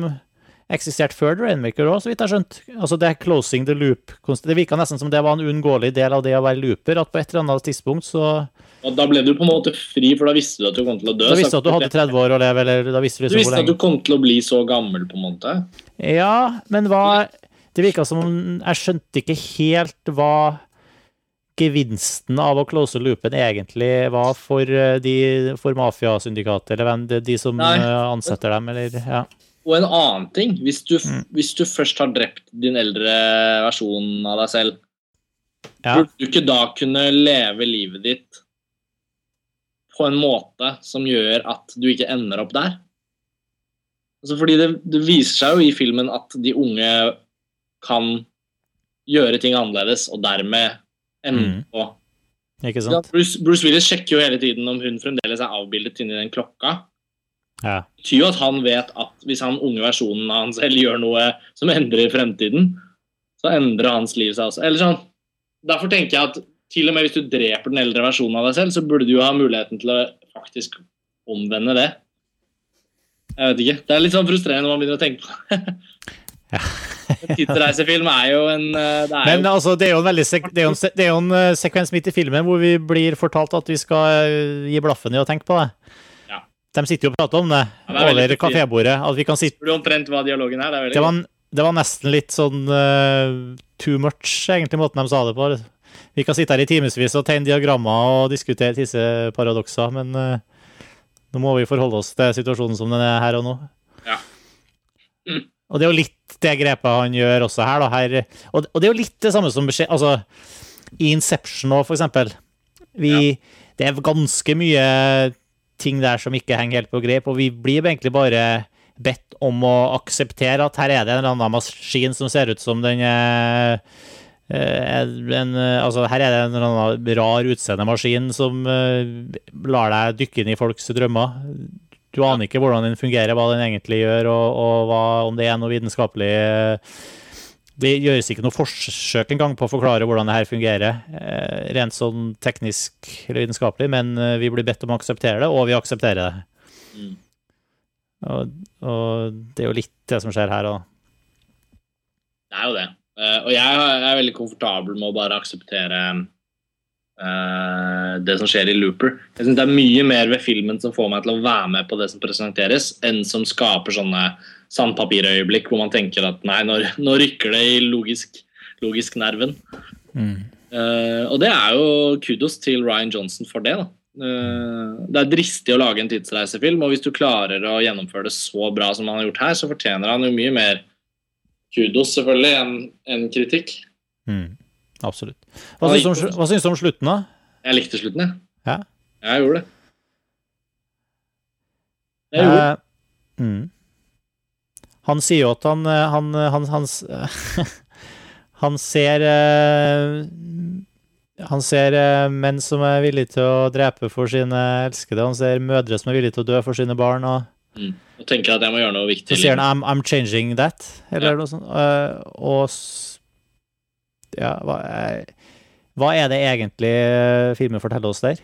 eksistert før Rainmaker òg, så vidt jeg har skjønt. Altså det er closing the loop. Det virka nesten som det var en uunngåelig del av det å være looper, at på et eller annet tidspunkt så
Og da ble du på en måte fri, for da visste du at du kom til å dø.
Da visste du at du hadde 30 år å leve, eller da visste du
Du
liksom
visste at du kom til å bli så gammel, på en måte.
Ja, men hva Det virka som om Jeg skjønte ikke helt hva gevinsten av å close loopen egentlig var for, eh, de, for mafiasyndikatet, eller hvem de, de som
Nei.
eh, ansetter dem, eller ja.
Og en annen ting, hvis du,
Mm.
hvis du først har drept din eldre versjon av deg selv,
ja.
burde du ikke da kunne leve livet ditt på en måte som gjør at du ikke ender opp der? Altså fordi det, det viser seg jo i filmen at de unge kan gjøre ting annerledes, og dermed ende
Mm.
på. Bruce, Bruce Willis sjekker jo hele tiden om hun fremdeles er avbildet inni den klokka.
Ja.
Det betyr jo at han vet at hvis han unge versjonen av han selv gjør noe som endrer fremtiden, så endrer hans liv seg også. Eller sånn. Derfor tenker jeg at til og med hvis du dreper den eldre versjonen av deg selv, så burde du jo ha muligheten til å faktisk omvende det. Jeg vet ikke. Det er litt sånn frustrerende når man begynner å tenke på det. *laughs* En tidsreisefilm er jo en eh, det er
Men
jo,
altså, det er jo en veldig sek det er jo en, det er jo en eh, sekvens midt i filmen hvor vi blir fortalt at vi skal eh, gi blaffen i å tenke på det.
Ja.
De sitter jo og prater om det,
Ja, det er
over kafébordet. At vi kan sitte
Husker du omtrent hva dialogen er? Det er
det var, det var nesten litt sånn uh, too much, egentlig, måten de sa det på. Vi kan sitte her i timevis og tegne diagrammer og diskutere disse paradokser, men uh, nå må vi forholde oss til situasjonen som den er her og nå.
Ja. Mm.
Og det er jo litt det grepet han gjør også her, da. Her, og, og det er jo litt det samme som skjer altså, i Inception nå, for eksempel. Vi, Det er ganske mye ting der som ikke henger helt på greip, og vi blir egentlig bare bedt om å akseptere at her er det en eller annen maskin som ser ut som den er eh, en, eh, altså her er det en eller annen rar utseende maskin som eh, lar deg dykke inn i folks drømmer. Du aner ikke hvordan den fungerer, hva den egentlig gjør, og, og hva, om det er noe vitenskapelig eh, Det gjøres ikke noe forsøk engang på å forklare hvordan det her fungerer, eh, rent sånn teknisk eller vitenskapelig, men eh, vi blir bedt om å akseptere det, og vi aksepterer det.
Mm.
Og, og det er jo litt det som skjer her òg.
Det er jo det. Eh, og jeg er veldig komfortabel med å bare akseptere det som skjer i Looper. Jeg synes Det er mye mer ved filmen som får meg til å være med på det som presenteres, enn som skaper sånne sandpapirøyeblikk hvor man tenker at nei, nå, nå rykker det i logisk, logisk nerven. Eh, og det er jo kudos til Ryan Johnson for det. da. Uh, det er dristig å lage en tidsreisefilm, og hvis du klarer å gjennomføre det så bra som han har gjort her, så fortjener han jo mye mer kudos selvfølgelig enn en kritikk.
Mm, absolutt. Hva syns, du om, hva syns du om slutten, da?
Jeg likte slutten, jeg.
Ja.
Jeg gjorde det. Jeg gjorde det.
Uh, mm. Han sier jo at han eh, Han, han, han, *laughs* han ser eh, Han ser eh, menn som er villige til å drepe for sine elskede. Han ser mødre som er villige til å dø for sine barn. Og
Mm. Og tenker at jeg må gjøre noe viktig.
så sier han I'm, 'I'm changing that', eller
Ja.
noe sånt. Eh, og Ja, hva er, hva er det egentlig eh, filmen forteller oss der?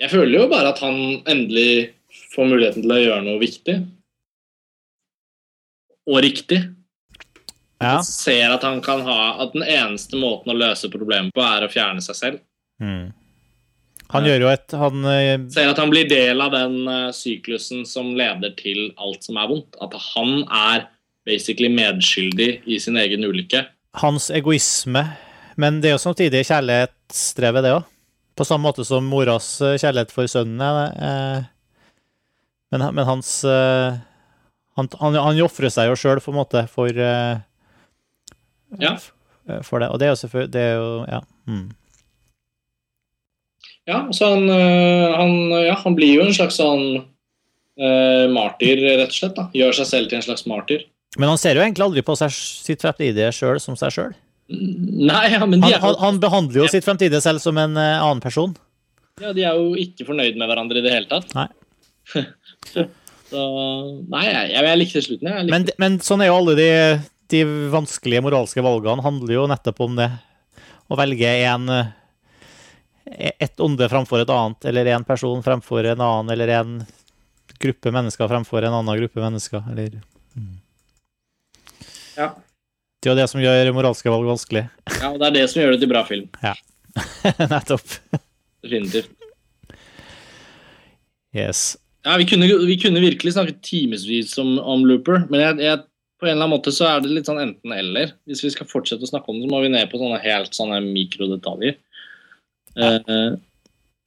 Jeg føler jo bare at han endelig får muligheten til å gjøre noe viktig. Og riktig.
Ja.
Han ser at han kan ha At den eneste måten å løse problemet på, er å fjerne seg selv.
Mm. Han gjør jo et Han eh,
Ser at han blir del av den eh, syklusen som leder til alt som er vondt. At han er basically medskyldig i sin egen ulykke.
hans egoisme, men det er jo samtidig kjærlighetsdrevet, det òg. På samme måte som moras eh, kjærlighet for sønnen er Men, men hans Han, han, han ofrer seg jo sjøl, på en måte, for uh,
Ja.
For det. Og det er jo selvfølgelig Det er jo Ja. Mm.
Ja, så han, øh, han, ja, han blir jo en slags sånn uh, martyr, rett og slett. da. Gjør seg selv til en slags martyr.
Men han ser jo egentlig aldri på seg, sitt fremtidige sjøl som seg sjøl.
Nei, ja, men de
Han,
er,
han,
jo,
han behandler jo sitt fremtidige selv som en eh, annen person.
ja, de er jo ikke fornøyd med hverandre i det hele tatt.
Nei. *laughs*
så Nei, jeg, jeg, likte slutten. Jeg. likte,
Men, men sånn er jo alle de, de vanskelige moralske valgene handler jo nettopp om det. Å velge en eh, et onde framfor et annet, eller en person fremfor en annen, eller en gruppe mennesker fremfor en annen gruppe mennesker, eller
Ja.
Det er jo det som gjør moralske valg vanskelig.
ja, og det er det som gjør det til bra film.
Ja, *laughs* Nettopp.
Definitivt.
Yes.
Ja, vi kunne, vi kunne virkelig snakket timevis om, om Looper, men jeg, jeg, på en eller annen måte så er det litt sånn enten-eller. Hvis vi skal fortsette å snakke om det, så må vi ned på sånne helt sånne mikrodetaljer. Eh,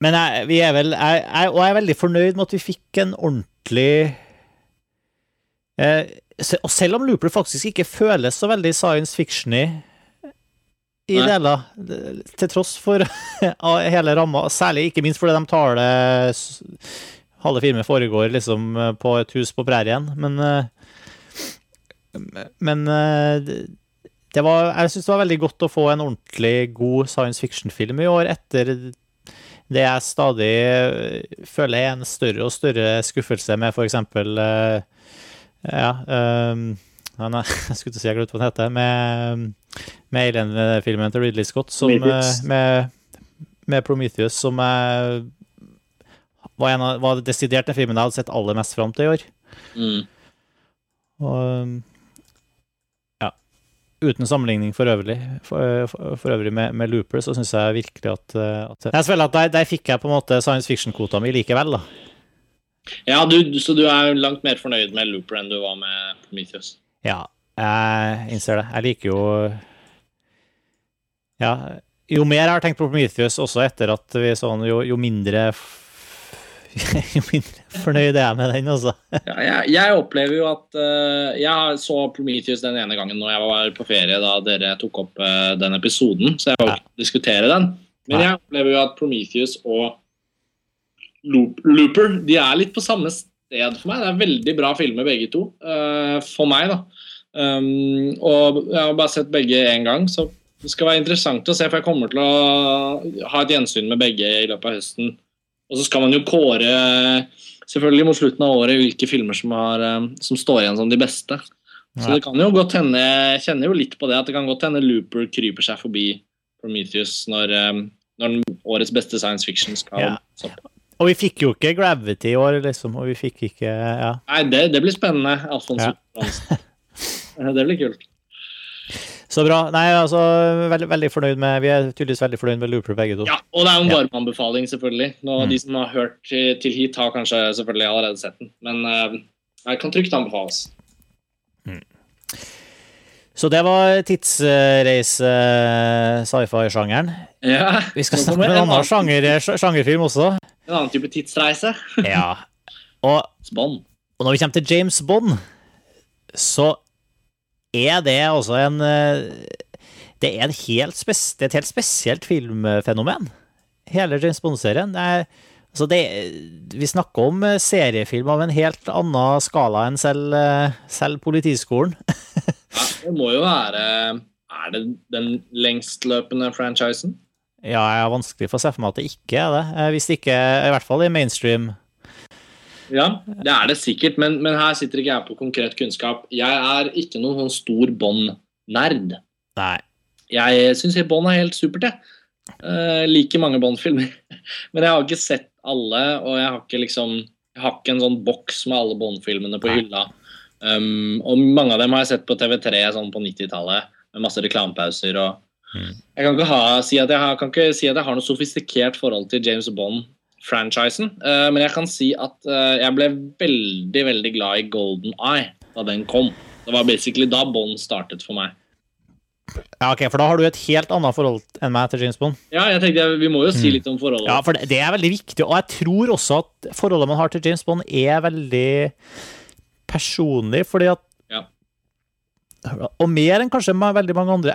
Men jeg, vi er vel jeg, jeg, Og jeg er veldig fornøyd med at vi fikk en ordentlig eh, se- Og selv om Looper faktisk ikke føles så veldig science fiction-y i
Nei.
deler, til tross for *laughs* hele ramma, særlig ikke minst fordi de tar det Halve filmen foregår liksom eh, på et hus på prærien, men eh, Men eh, det- var, jeg syns det var veldig godt å få en ordentlig god science fiction-film i år, etter det jeg stadig føler er en større og større skuffelse med øh, Ja um, *laughs* jeg skulle ikke si jeg glemte hva den heter. Med, med Alien-filmen til Ridley Scott, som, med, med Prometheus, som jeg var, en av, var desidert den filmen jeg hadde sett aller mest fram til i år.
mm.
Og ja, uten sammenligning for øvrig, for, for, for øvrig med, med Looper, så syns jeg virkelig at, at Jeg føler at der, der fikk jeg på en måte science fiction-kvota mi likevel, da.
Ja, du, så du er langt mer fornøyd med Looper enn du var med Prometheus?
Ja, jeg innser det. Jeg liker jo Ja, jo mer jeg har tenkt på Prometheus, også etter at vi sånn, jo, jo mindre *laughs* Jo mindre fornøyd er jeg med den, altså.
Ja, jeg, jeg opplever jo at uh, Jeg så Prometheus den ene gangen når jeg var på ferie da dere tok opp uh, den episoden, så jeg jo ikke å diskutere den. Men
Nei.
jeg opplever jo at Prometheus og Loop, Looper de er litt på samme sted for meg. Det er veldig bra filmer, begge to. Uh, for meg, da. Um, og jeg har bare sett begge én gang, så det skal være interessant å se, for jeg kommer til å ha et gjensyn med begge i løpet av høsten. Og så skal man jo kåre selvfølgelig mot slutten av året hvilke filmer som, har, eh, som står igjen som de beste. Så det kan jo godt hende Jeg kjenner jo litt på det, at det kan godt hende Looper kryper seg forbi Prometheus når, eh, når årets beste science fiction skal
Ja.
så-
Og vi fikk jo ikke Gravity i år, liksom, og vi fikk ikke Ja.
Nei, det, det blir spennende. Alfons
Ja. *laughs*
Det blir kult.
Så bra. Nei, altså, veldig, veldig fornøyd med Vi er tydeligvis veldig fornøyd med Looper, begge to.
Ja, og det er jo en
Ja.
varmeanbefaling, selvfølgelig. Nå,
Mm.
De som har hørt til, til hit, har kanskje selvfølgelig allerede sett den. Men uh, jeg kan trygt anbefales.
Så det var tidsreise sci-fi-sjangeren.
Ja,
Vi skal snakke om en annen
annen-
sjanger, sjangerfilm også.
En annen type tidsreise.
Ja. Og, og når vi kommer til James Bond, så er det også en eh, Det er, en helt det er et helt spesielt filmfenomen, hele James Bond-serien. Er Altså vi snakker om seriefilm av en helt annen skala enn selv, eh, selv Politiskolen. *laughs*
Ja, det må jo være Er det den lengstløpende franchisen?
Ja, jeg har vanskelig for å se for meg at det ikke er det. Eh, Hvis det ikke, i hvert fall i mainstream.
Ja, det er det sikkert, men, men her sitter ikke jeg på konkret kunnskap. Jeg er ikke noen sånn stor Bond-nerd.
Nei.
Jeg syns Bond er helt supert, jeg. Uh, liker mange Bond-filmer. *laughs* Men jeg har ikke sett alle, og jeg har ikke liksom Jeg har ikke en sånn boks med alle Bond-filmene på
Nei.
hylla. Um, og mange av dem har jeg sett på TV3 sånn på 90-tallet, med masse reklamepauser og
Mm.
Jeg kan ikke, ha, si at jeg har, kan ikke si at jeg har noe sofistikert forhold til James Bond-franchisen, Uh, men jeg kan si at uh, jeg ble veldig, veldig glad i Golden Eye da den kom. Det var basically da Bond startet for meg.
Ja, ok, For da har du et helt annet forhold enn meg til James Bond.
Ja, jeg tenkte Vi må jo si
Mm.
litt om forholdet.
Ja, for det, er veldig viktig, og jeg tror også at forholdet man har til James Bond er veldig personlig, fordi at. Og mer enn kanskje veldig mange andre.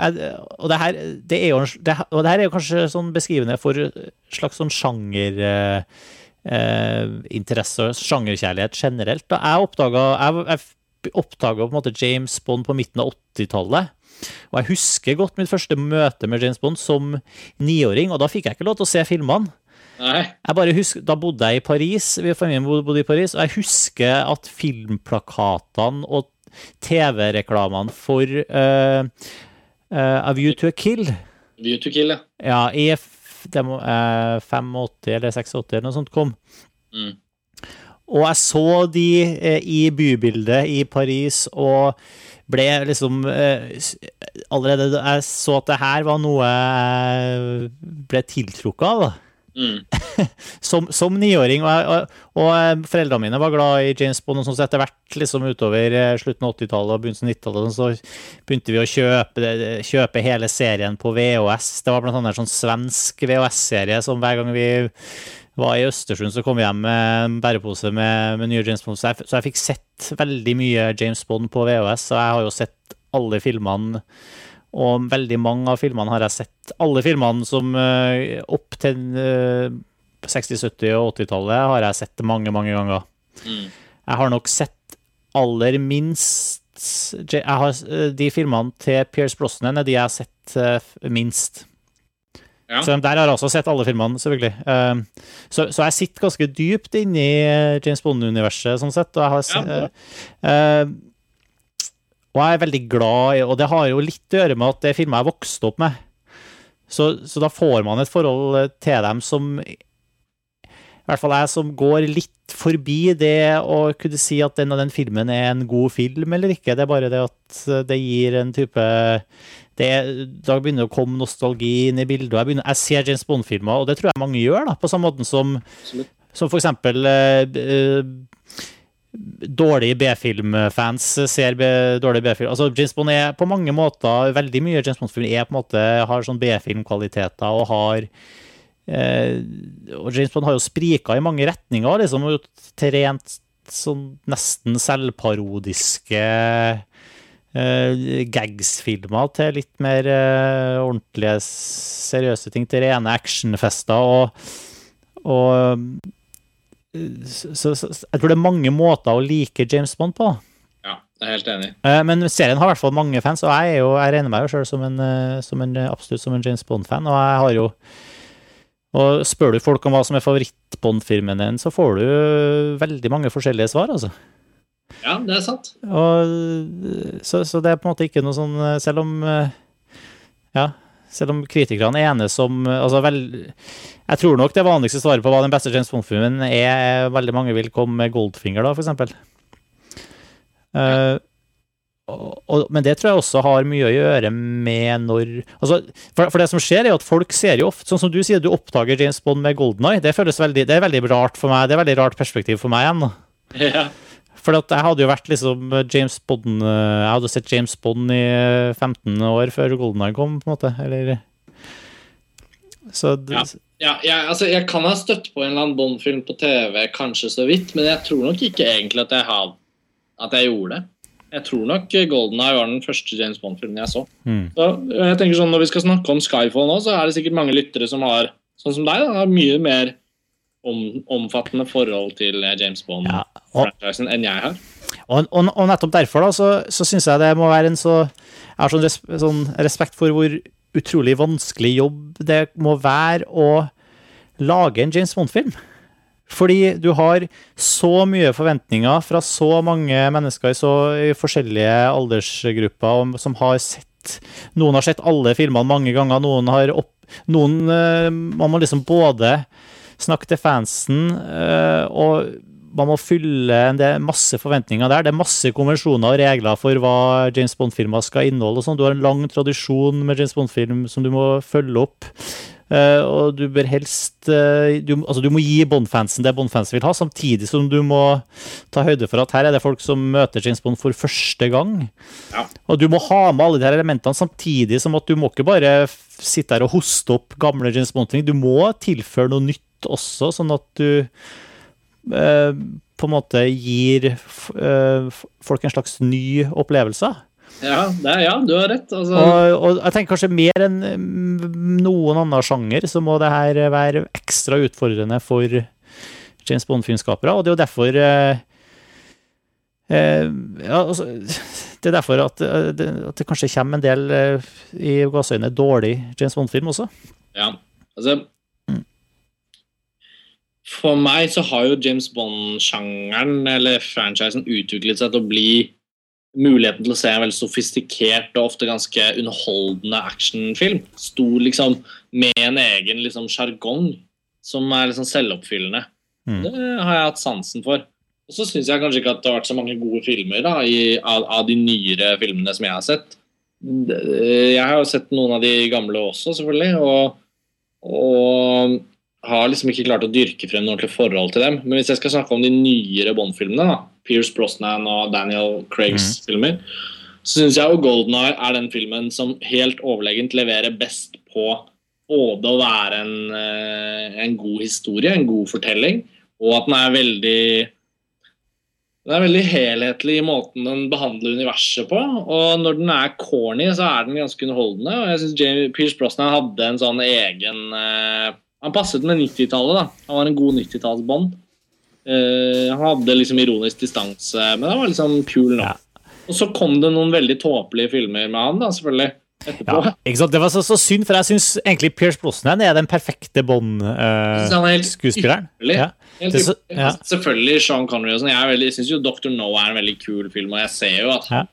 Og det her, det er jo, det, og det her er jo kanskje sånn beskrivende for slags sånn sjanger eh, eh, sjangerkjærlighet generelt. Da jeg oppdaga jeg, jeg oppdaga på en måte James Bond på midten av 80-tallet. Og jeg husker godt mitt første møte med James Bond som niåring, og da fikk jeg ikke lov til å se filmene.
Nei,
Jeg bare husker, Da bodde jeg i Paris, vi familien bodde i Paris, og jeg husker at filmplakatene og TV-reklamene for uh, uh, A View to a Kill
View to Kill, ja.
ja, i må, eh, 85 eller 86 eller noe sånt kom.
Mm.
Og jeg så de eh, i bybildet i Paris og ble liksom eh, Allerede jeg så at det her var noe jeg ble tiltrukket av. da.
Mm. *laughs*
Som, niåring. Og, og, og eh, foreldrene mine var glad i James Bond, og sånn, så etter hvert liksom utover eh, slutten av 80-tallet og begynnelsen av 90-tallet så begynte vi å kjøpe, kjøpe hele serien på VHS. Det var blant annet en sånn svensk VHS-serie som hver gang vi var i Østersund, så kom vi hjem med en bærepose med, med nye James Bond. Så jeg, så jeg fikk sett veldig mye James Bond på VHS, og jeg har jo sett alle filmene. Og veldig mange av filmene har jeg sett. Alle filmene som eh, opp til eh, 60-, 70- og 80-tallet har jeg sett mange, mange ganger.
Mm.
Jeg har nok sett aller minst jeg har, eh, De filmene til Pierce Brosnan er de jeg har sett eh, minst.
Ja.
Så der har jeg også sett alle filmene, selvfølgelig. Så, så jeg sitter ganske dypt inne i eh, James Bond-universet, sånn sett. Og jeg har
Ja,
eh, og jeg er veldig glad i Og det har jo litt å gjøre med at det er filmer jeg vokste opp med. Så, så da får man et forhold til dem som I hvert fall jeg som går litt forbi det å kunne si at den og den filmen er en god film eller ikke. Det er bare det at det gir en type det, Da begynner det å komme nostalgi inn i bildet. Jeg, begynner, jeg ser James Bond-filmer, og det tror jeg mange gjør, da, på samme måten som, som for eksempel eh, dårlige B-filmfans ser dårlige B-film. Altså, James Bond er på mange måter Veldig mye James Bond-film er på en måte har sånn B-filmkvaliteter og har eh, Og James Bond har jo sprika i mange retninger, liksom, og til rent sånn nesten selvparodiske eh, gags-filmer til litt mer eh, ordentlige, seriøse ting, til rene actionfester og, og så, så, jeg tror det er mange måter å like James Bond på.
Ja, jeg er helt enig.
Eh, Men serien har i hvert fall mange fans, og jeg, er jo, jeg regner meg jo sjøl som, en, eh, som en absolutt som en James Bond-fan. Og jeg har jo og Spør du folk om hva som er favoritt-Bond-filmen din, så får du veldig mange forskjellige svar, altså.
Ja, det er sant.
Og, så, så det er på en måte ikke noe sånn Selv om eh, Ja, selv om kritikerne enes om altså vel, Jeg tror nok det vanligste svaret på hva den beste James Bond-filmen er, veldig mange vil komme med Goldfinger, da, for eksempel. Eh, men det tror jeg også har mye å gjøre med når altså, for, for det som skjer, er at folk ser jo ofte Sånn som du sier, du oppdager James Bond med Golden Eye. Det føles veldig, det er veldig rart for meg. Det er veldig rart perspektiv for meg igjen. *laughs*
Ja.
For at jeg hadde jo vært liksom James Bond eh, Jeg hadde sett James Bond i eh, 15 år før GoldenEye kom, på en måte. Eller Så det,
Ja. Ja, jeg, altså, jeg kan ha støtt på en eller annen Bond-film på TV, kanskje så vidt, men jeg tror nok ikke egentlig at jeg, had, at jeg gjorde det. Jeg tror nok Golden Eye var den første James Bond-filmen jeg så.
Mm.
så. jeg tenker sånn, Når vi skal snakke om Skyfall nå, så er det sikkert mange lyttere som har sånn som deg, da, har mye mer om, omfattende forhold til eh, James Bond-franchisen enn jeg har.
Og, og, og nettopp derfor da, så, så syns jeg det må være en så Jeg har sånn, res, sånn respekt for hvor utrolig vanskelig jobb det må være å lage en James Bond-film. Fordi du har så mye forventninger fra så mange mennesker i så i forskjellige aldersgrupper og som har sett Noen har sett alle filmene mange ganger, noen har opp... Noen eh, Man må liksom både snakke til fansen eh, og man må fylle en del, masse forventninger der. Det er masse konvensjoner og regler for hva James Bond-filmer skal inneholde. og sånn. Du har en lang tradisjon med James Bond-film som du må følge opp. Uh, og du bør helst uh, du, altså du må gi Bond-fansen det Bond-fansen vil ha, samtidig som du må ta høyde for at her er det folk som møter James Bond for første gang.
Ja.
Og du må ha med alle de her elementene, samtidig som at du må ikke bare sitte her og hoste opp gamle James Bond-ting. Du må tilføre noe nytt også, sånn at du eh, på en måte gir eh, folk en slags ny opplevelse.
Ja, det er, ja du har rett. Altså,
Og, og jeg tenker kanskje mer enn mm, noen annen sjanger, så må det her være ekstra utfordrende for James Bond-filmskapere. Og det er jo derfor eh, eh, ja, altså, Det er derfor at, det, at det kanskje kommer en del i gåseøyne dårlig James Bond-film også.
Ja, altså For meg så har jo James Bond-sjangeren eller franchisen utviklet seg til å bli muligheten til å se en veldig sofistikert og ofte ganske underholdende actionfilm. Stor liksom med en egen liksom sjargong som er liksom selvoppfyllende.
Mm.
Det har jeg hatt sansen for. Og så syns jeg kanskje ikke at det har vært så mange gode filmer da, i, av, av de nyere filmene som jeg har sett. Jeg har jo sett noen av de gamle også, selvfølgelig. Og, og har liksom ikke klart å dyrke frem noe ordentlig forhold til dem. Men hvis jeg skal snakke om de nyere Bond-filmene, da, Pierce Brosnan og Daniel Craigs filmer, så syns jeg jo Golden Eye er den filmen som helt overlegent leverer best på både å være en, eh, en god historie, en god fortelling, og at den er veldig den er veldig helhetlig i måten den behandler universet på. Og når den er corny, så er den ganske underholdende. Og jeg syns Pierce Brosnan hadde en sånn egen eh, Han passet med 90-tallet, da. Han var en god 90-tallsbånd. Uh, han hadde liksom ironisk distanse, men han var liksom kul nå.
Ja.
Og så kom det noen veldig tåpelige filmer med han, da, selvfølgelig. Etterpå.
Ja, ikke sant? Det var så, så synd, for jeg syns egentlig Pierce Brosnan er den perfekte
han er
Bond-skuespilleren.
Uh,
ja. Så- ja.
Selvfølgelig Sean Connery og sånn. Jeg, veldig- jeg syns jo Dr. No er en veldig kul film, og jeg ser jo at
Ja.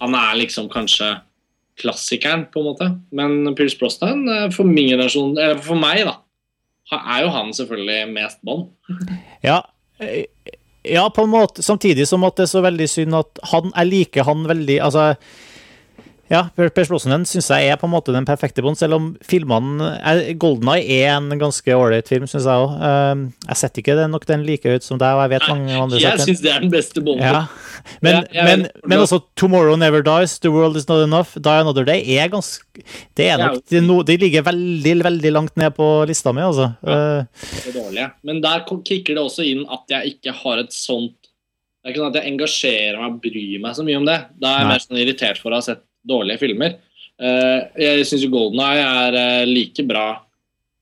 han er liksom kanskje klassikeren, på en måte. Men Pierce Brosnan, eh, for min generasjon, eller for meg, da, er jo han selvfølgelig mest Bond.
Ja, eh, ja, på en måte. Samtidig som at det er så veldig synd at han Jeg liker han veldig Altså, ja, Per Brosnan syns jeg er på en måte den perfekte Bond, selv om filmene eh, Golden Eye er en ganske ålreit film, syns jeg òg. Jeg setter ikke den, nok den like høyt som deg, og jeg vet mange andre
Jeg syns det er den beste Bonden.
Ja. Men,
er
men, men også Tomorrow Never Dies, The World Is Not Enough, Die Another Day er ganske Det er nok er no, De ligger veldig, veldig langt ned på lista mi, altså. Ja,
det dårlige. Men der kicker det også inn at jeg ikke har et sånt Det er ikke sånn at jeg engasjerer meg og bryr meg så mye om det. Da er jeg mer sånn irritert for å ha sett dårlige filmer. Eh, jeg syns Golden Eye er eh, like bra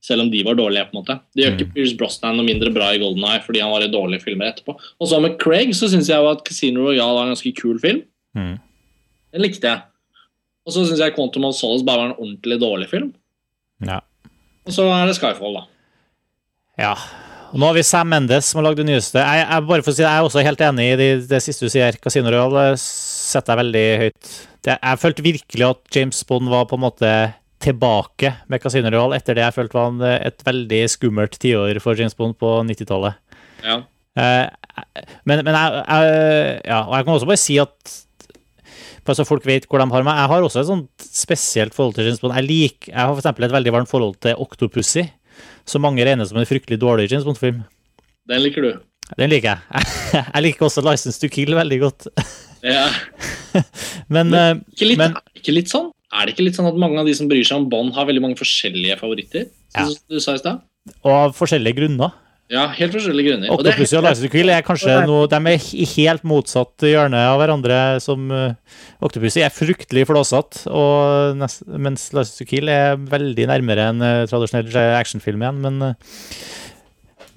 selv om de var dårlige. på en måte. Det gjør
Mm.
ikke Pierce Brosnan noe mindre bra i Golden Eye fordi han var i dårlige filmer etterpå. Og så med Craig så syns jeg jo at Casino Royale var en ganske kul film.
mm.
Den likte jeg. Og så syns jeg Quantum of Solace bare var en ordentlig dårlig film.
Ja.
Og så er det Skyfall, da.
Ja. Og nå har vi Sam Mendes som har lagd det nyeste. Jeg, jeg, bare for å si jeg er også helt enig i det, det siste du sier. Casino Royale setter jeg veldig høyt. Det, jeg følte virkelig at James Bond var på en måte tilbake med Casino Royal etter det jeg følte var en, et veldig skummelt tiår for James Bond på 90-tallet.
Ja.
Eh, men, men jeg, jeg, ja, og jeg kan også bare si at bare så folk vet hvor de har meg. Jeg har også et sånt spesielt forhold til James Bond. Jeg, lik, jeg har eksempel et veldig varmt forhold til Octopussy, som mange regner som en fryktelig dårlig James Bond-film.
Den liker du.
Den liker jeg. *laughs* Jeg liker også License to Kill veldig godt. *laughs*
Ja. *laughs*
Men, eh,
Ikke litt,
Men-
det ikke litt sånn? Er det ikke litt sånn at mange av de som bryr seg om Bond, har veldig mange forskjellige favoritter?
Ja.
Som du sa i sted?
og av forskjellige grunner.
Ja, helt forskjellige grunner. Og det
og er kanskje noe De er i helt motsatt hjørne av hverandre. Som uh, Octopussy er fryktelig flåsete, mens to er veldig nærmere en uh, tradisjonell actionfilm igjen. Men, uh,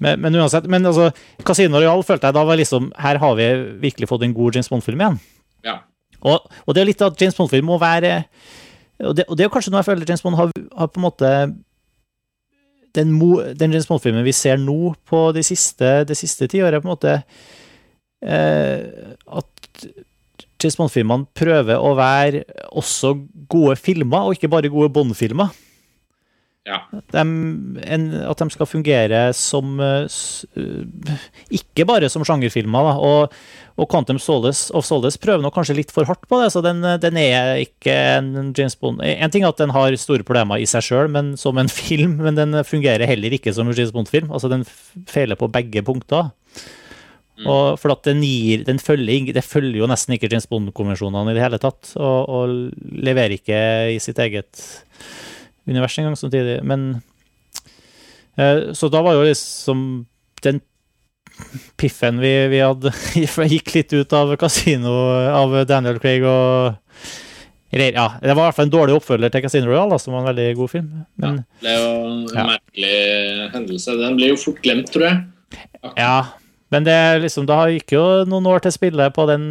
men, men uansett. Men altså, Casino Royal følte jeg da var liksom Her har vi virkelig fått en god James Bond-film igjen.
Ja.
Og, og det er litt at James Bond-film må være og det, og det er kanskje noe jeg føler James Bond har, har på en måte den, mo, den James Bond-filmen vi ser nå på de siste, de siste tiåret, på en måte eh, At James Bond-filmene prøver å være også gode filmer, og ikke bare gode Bond-filmer.
Ja.
De, en, at de skal fungere som eh, eh, Ikke bare som sjangerfilmer. Da. Og, og Quantum Solace, of Solace prøver nok kanskje litt for hardt på det. så Den, den er ikke en James Bond En ting er at den har store problemer i seg sjøl, som en *laughs* film. Men den fungerer heller ikke som en James Bond-film. Altså Den feiler på begge punkter. Og for at den gir den følger, Det følger jo nesten ikke James Bond-konvensjonene i det hele tatt. Og, og leverer ikke i sitt eget univers engang samtidig. Men eh, Så da var jo liksom den piffen vi, vi hadde *laughs* gikk litt ut av Casino av Daniel Craig og eller, ja, Det var i hvert fall en dårlig oppfølger til Casino Royale, som var en veldig god film. Men
Det er jo en
Ja.
merkelig hendelse. Den ble jo fort glemt, tror jeg.
ja, men det er liksom, da gikk jo noen år til spille på den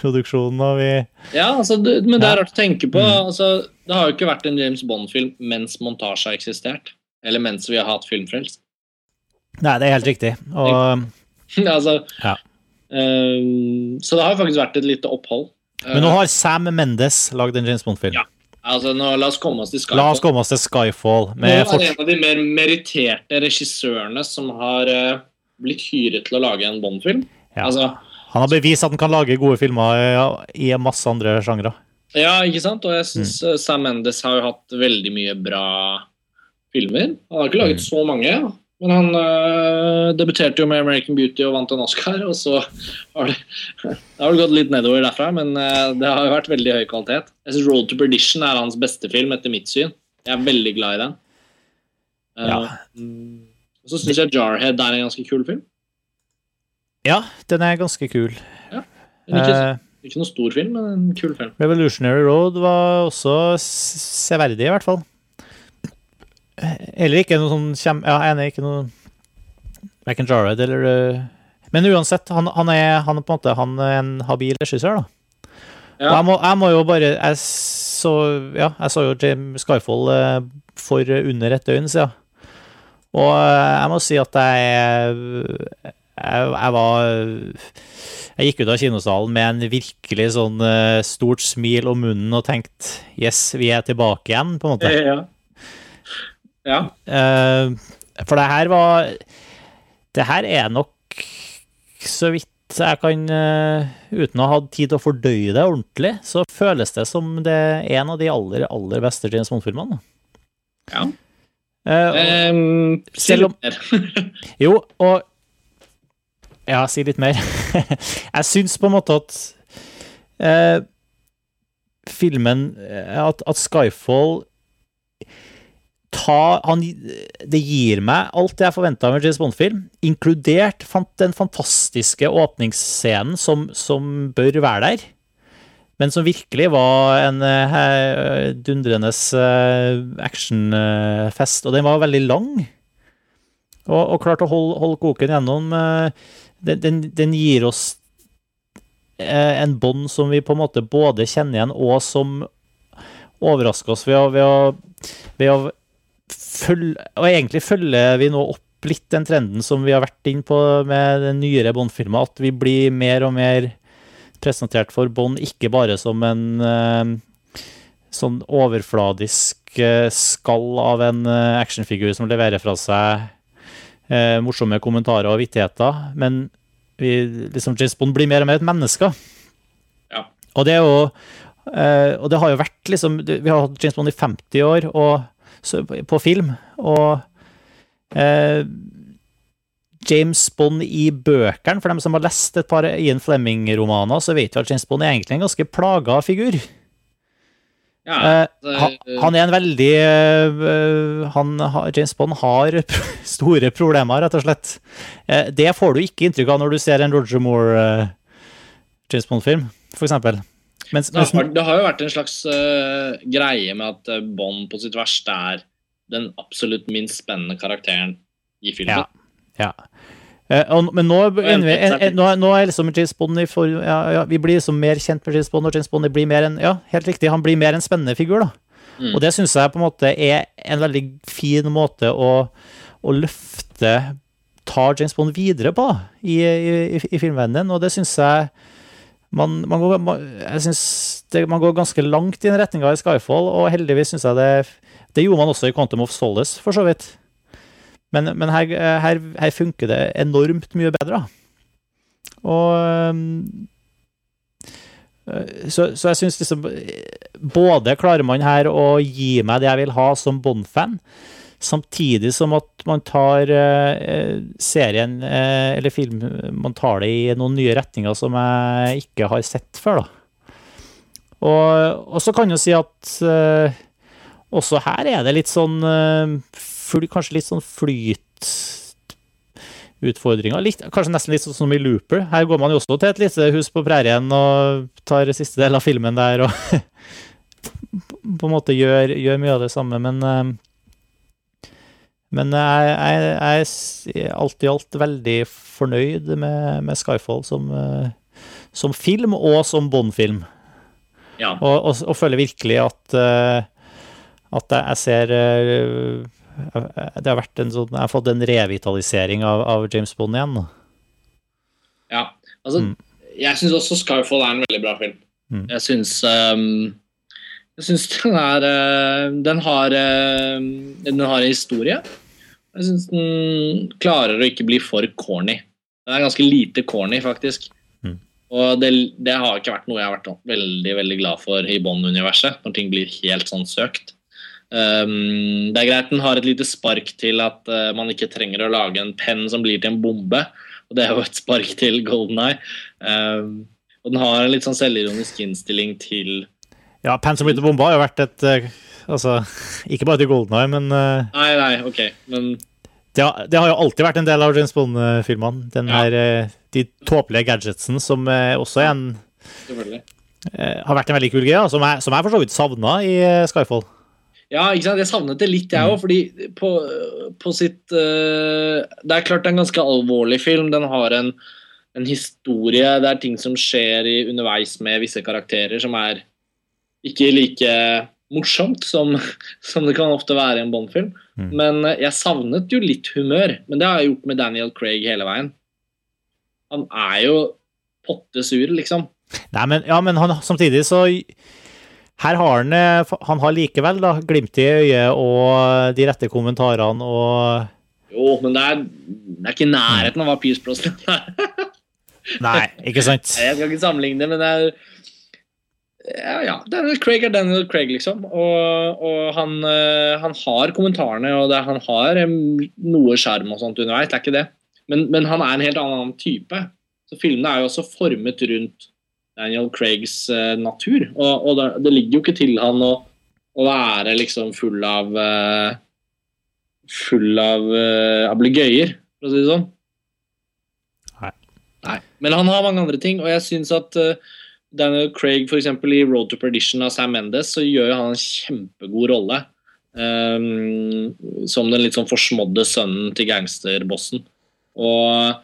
responsproduksjonen, og vi
Ja, altså, det, men det er rart å tenke på.
Mm.
Altså, det har jo ikke vært en James Bond-film mens montasje har eksistert. Eller mens vi har hatt filmfrelst.
Nei, det er helt riktig. Og, *laughs*
altså,
Ja.
um, så det har jo faktisk vært et lite opphold.
men nå har Sam Mendes lagd en James Bond-film.
Ja. Altså, nå, la oss komme oss til Skyfall.
La oss komme oss til Skyfall.
Nå er det en av de mer meritterte regissørene som har uh, blitt hyret til å lage en Bond-film.
Ja.
Altså,
Han har bevist at han kan lage gode filmer i, i masse andre sjangre.
ja, ikke sant? Og jeg syns
Mm.
Sam Mendes har jo hatt veldig mye bra filmer. Han har ikke laget
Mm.
så mange, men han øh, debuterte jo med American Beauty og vant en Oscar, og så har det, *laughs* det har gått litt nedover derfra, men øh, det har jo vært veldig høy kvalitet. Jeg syns Road to Perdition er hans beste film, etter mitt syn. Jeg er veldig glad i den. Eh,
Ja.
Uh, og så syns jeg Jarhead er en ganske kul film.
Ja, den er ganske kul.
Men ikke,
uh,
ikke noe stor film, men en kul film.
Revolutionary Road var også severdig, i hvert fall. Eller ikke noe sånn kjem... Ja, jeg er ikke noe Verken Jarred eller uh, Men uansett, han, han, er, han er på en måte Han er en habil regissør, da.
Ja.
jeg må, jeg må jo bare Jeg så, ja, jeg så jo Jim Skyfall uh, for under et døgn siden. Og eh, jeg må si at jeg Jeg, jeg var Jeg gikk ut av kinosalen med en virkelig sånn eh, stort smil om munnen og tenkte Yes, vi er tilbake igjen, på en måte.
Ja. ja.
Eh, for det her var Det her er nok så vidt jeg kan eh, Uten å ha hatt tid til å fordøye det ordentlig, så føles det som det er en av de aller, aller beste James Bond-filmene.
ja.
Uh, og-
Um,
Selv om- jo, og Ja, si litt mer. *laughs* jeg syns på en måte at eh, filmen eh, at, at Skyfall ta, han, Det gir meg alt jeg forventa av en James Bond-film, inkludert den fantastiske åpningsscenen som, som bør være der. Men som virkelig var en eh, dundrende eh, actionfest. Og den var veldig lang. Og, og klarte å holde, holde koken gjennom. eh, Den, den, den gir oss eh, en bånd som vi på en måte både kjenner igjen, og som overrasker oss ved å, ved å, ved å følge Og egentlig følger vi nå opp litt den trenden som vi har vært inn på med den nyere Bond-filmen, at vi blir mer og mer presentert for Bond ikke bare som en eh, sånn overfladisk eh, skall av en actionfigur som leverer fra seg eh, morsomme kommentarer og vittigheter, men vi, liksom James Bond blir mer og mer et menneske.
Ja.
Og det er jo eh, Og det har jo vært liksom Vi har hatt James Bond i 50 år og, så, på film, og eh, James Bond i bøkene, for dem som har lest et par Ian Fleming-romaner, så vet vi at James Bond er egentlig en ganske plaga figur.
Ja,
Eh,
det-
han, han er en veldig eh, han, James Bond har *laughs* store problemer, rett og slett. Eh, det får du ikke inntrykk av når du ser en Roger Moore eh, James Bond-film, for eksempel. Mens,
det, har, det har jo vært en slags uh, greie med at Bond på sitt verste er den absolutt minst spennende karakteren i filmen.
Ja. Eh, og, men nå, eh, eh, nå, nå er liksom James Bond for, ja, ja, Vi blir liksom mer kjent med James Bond, og James Bond blir mer en, ja, helt riktig, han blir mer en spennende figur. da.
Mm.
Og det syns jeg på en måte er en veldig fin måte å, å løfte Ta James Bond videre på i, i, i, i filmverdenen, og det syns jeg man, man, går, man, jeg synes det, man går ganske langt i den retninga i Skyfall, og heldigvis syns jeg det Det gjorde man også i Quantum of Solace, for så vidt. Men, men her, her, her, funker det enormt mye bedre. Og så, så, jeg syns liksom Både klarer man her å gi meg det jeg vil ha som Bond-fan, samtidig som at man tar eh, serien eh, eller film Man tar det i noen nye retninger som jeg ikke har sett før, da. Og, og så kan jeg si at eh, også her er det litt sånn fly, Kanskje litt sånn flytutfordringer. Litt, kanskje nesten litt sånn som i Looper. Her går man jo også til et lite hus på prærien og tar siste del av filmen der og *laughs* på en måte gjør, gjør, mye av det samme, men Men jeg, jeg, jeg er alt i alt veldig fornøyd med, med Skyfall som, som film og som Bond-film.
Ja.
Og, og, og, føler virkelig at at jeg ser Det har vært en sånn Jeg har fått en revitalisering av, av James Bond igjen.
Ja. Altså, mm. jeg syns også Skyfall er en veldig bra film. Mm. Jeg syns um, Jeg syns den er uh, Den har uh, Den har en historie. Jeg syns den klarer å ikke bli for corny. Den er ganske lite corny, faktisk.
Mm.
Og det, det har ikke vært noe jeg har vært veldig veldig glad for i Bond-universet, når ting blir helt sånn søkt. Um, det er greit den har et lite spark til at uh, man ikke trenger å lage en penn som blir til en bombe. Og det er jo et spark til Golden Eye. Um, og den har en litt sånn selvironisk innstilling til
Ja, Penn som blir til bombe har jo vært et uh, Altså, *laughs* ikke bare til Golden Eye, men uh,
Nei, nei, ok, men
det har, det har jo alltid vært en del av James Bond-filmene. Den
Ja.
her, De tåpelige gadgetsen som også er en,
selvfølgelig.
har vært en veldig kul greie, som jeg, for så vidt savna i Skyfall.
Ja, ikke sant? jeg savnet det litt, jeg òg. Fordi på, på sitt uh, Det er klart det er en ganske alvorlig film. Den har en, en historie. Det er ting som skjer i, underveis med visse karakterer som er ikke like morsomt som, *laughs* som det kan ofte være i en Bond-film.
Mm.
Men eh, jeg savnet jo litt humør. Men det har jeg gjort med Daniel Craig hele veien. Han er jo potte sur, liksom.
Nei, men, ja, men han, samtidig så Her har han eh, Han har likevel da, glimt i øyet og de rette kommentarene og
Jo, men det er, det er ikke i nærheten av hva Pius Brosnan er. *laughs*
Nei, ikke sant?
Jeg skal ikke sammenligne, men det er ja, ja. Daniel Craig er Daniel Craig, liksom. Og, og han, eh, han har kommentarene, og det, han har em, noe sjarm og sånt underveis. Det er ikke det. Men, men han er en helt annen type. Så filmene er jo også formet rundt Daniel Craigs eh, natur. Og, og det, det ligger jo ikke til han å, å være liksom full av uh, Full av uh, ablegøyer, for å si det sånn.
Nei.
Nei. Men han har mange andre ting, og jeg syns at uh, Daniel Craig for eksempel, i Road to Perdition av Sam Mendes så gjør han en kjempegod rolle. Um, som den litt sånn forsmådde sønnen til gangsterbossen. Og,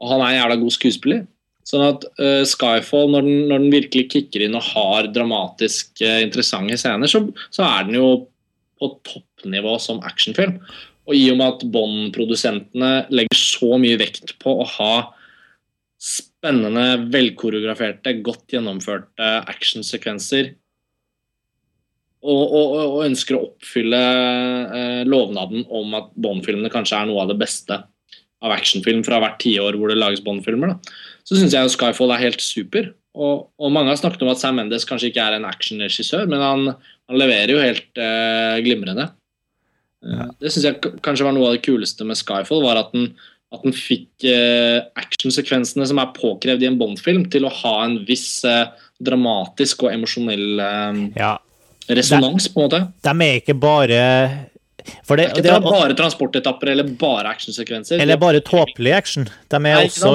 og han er en jævla god skuespiller. Sånn at uh, Skyfall, når den, når den virkelig kicker inn og har dramatisk uh, interessante scener, så, så er den jo på toppnivå som actionfilm. Og i og med at Bond-produsentene legger så mye vekt på å ha spennende, velkoreograferte, godt gjennomførte actionsekvenser og, og, og ønsker å oppfylle uh, lovnaden om at Bond-filmene kanskje er noe av det beste av actionfilm fra hvert tiår hvor det lages Bond-filmer, da. Så syns jeg jo Skyfall er helt super. Og, og mange har snakket om at Sam Mendes kanskje ikke er en actionregissør, men han, han leverer jo helt eh, glimrende. Ja. Det syns jeg kanskje var noe av det kuleste med Skyfall, var at den, at den fikk eh, actionsekvensene som er påkrevd i en Bond-film, til å ha en viss eh, dramatisk og emosjonell eh,
Ja.
resonans, på en måte.
De er ikke bare For det,
Det er ikke bare transportetapper eller bare actionsekvenser.
Eller bare tåpelig action. De er
Nei,
også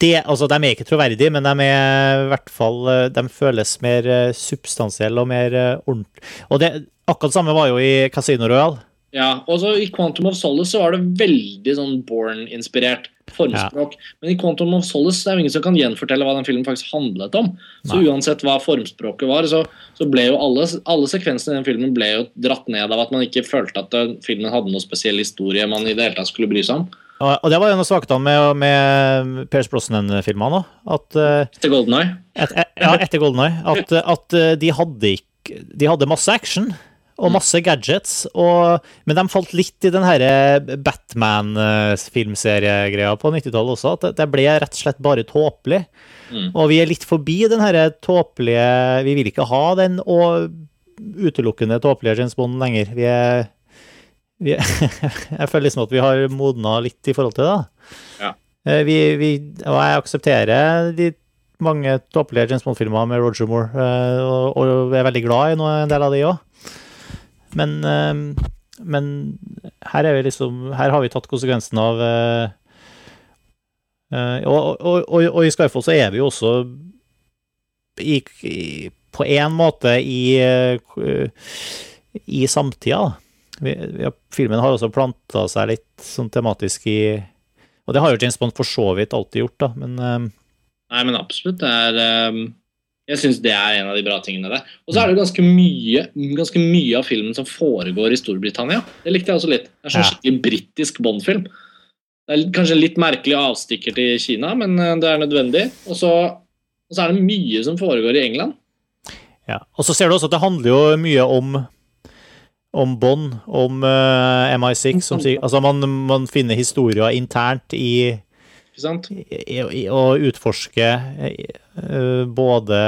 de, altså, de er ikke troverdige, men de er i hvert fall eh, De føles mer eh, substansielle og mer ordentlige ordentlig. Og det, akkurat det samme var jo i Casino Royal.
Ja, og så I Quantum of Solace så var det veldig sånn Born-inspirert formspråk. Men i Quantum of Solace det er jo ingen som kan gjenfortelle hva den filmen faktisk handlet om. Så
Nei.
uansett hva formspråket var, så, så ble jo alle, alle sekvensene i den filmen ble jo dratt ned av at man ikke følte at filmen hadde noe spesiell historie man i det hele tatt skulle bry seg om.
Og, det var en av svakhetene med, med Pierce Brosnan-filmene. At eh,
Til Golden Eye.
et, et, ja, etter Golden Eye. At, at eh, de hadde De hadde masse action og masse gadgets, og, men de falt litt i den herre Batman-filmseriegreia på 90-tallet også. At det- det ble rett og slett bare tåpelig.
Mm.
Og vi er litt forbi den herre tåpelige Vi vil ikke ha den og utelukkende tåpelige James Bond lenger. Vi er, vi er *laughs* Jeg føler liksom at vi har modna litt i forhold til det.
Ja.
Eh, Vi, vi, og jeg aksepterer de mange tåpelige James Bond-filmer med Roger Moore, eh, og, og er veldig glad i noe, en del av de òg. Men, eh, men her, er liksom, her har vi tatt konsekvensen av eh, eh, og, og, og, og i Skyfall så er vi jo også i, i, på en måte i, i samtida. Vi, vi filmen har også planta seg litt sånn tematisk i Og det har jo James Bond for så vidt alltid gjort, da, men
Nei, men absolutt. Det er ehm, Jeg syns det er en av de bra tingene der. Og så er det ganske mye, ganske mye av filmen som foregår i Storbritannia. Det likte jeg også litt. Det er sånn skikkelig britisk Bond-film. Det er kanskje litt merkelig avstikker til Kina, men eh, det er nødvendig. Og så, og så er det mye som foregår i England.
Ja, og så ser du også at det handler jo mye om om Bond, om uh, MI6. Som, altså man, man finner historier internt i å utforske eh, både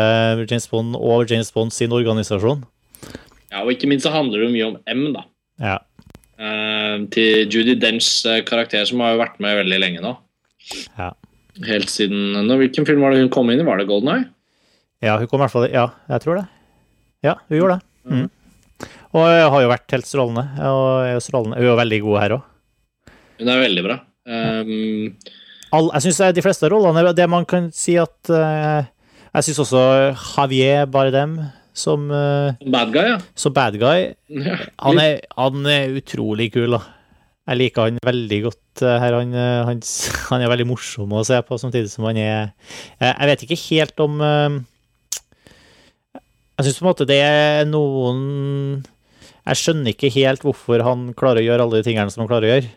James Bond og James Bond sin organisasjon.
Ja, og ikke minst så handler det mye om M, da.
Ja.
Uh, til Judy Denchs eh, karakter, som har jo vært med veldig lenge nå.
Ja.
Helt siden nå, Hvilken film var det hun kom inn i? Var det Golden Eye?
ja, hun kom i hvert fall Ja, jeg tror det. Ja, hun gjorde det. Mm. Og jeg har jo vært helt strålende. Og er strålende. Hun er veldig god her òg.
Hun er veldig bra. Um,
All, jeg syns de fleste rollene Det man kan si at uh, Jeg syns også Javier Bardem som, uh,
bad guy, ja.
som bad guy han er, han er utrolig kul, da. Jeg liker han veldig godt eh, her. Han, han, *laughs* han er veldig morsom å se på, samtidig som han er Jeg vet ikke helt om Jeg syns på en måte det er noen Jeg skjønner ikke helt hvorfor han klarer å gjøre alle de tingene som han klarer å gjøre.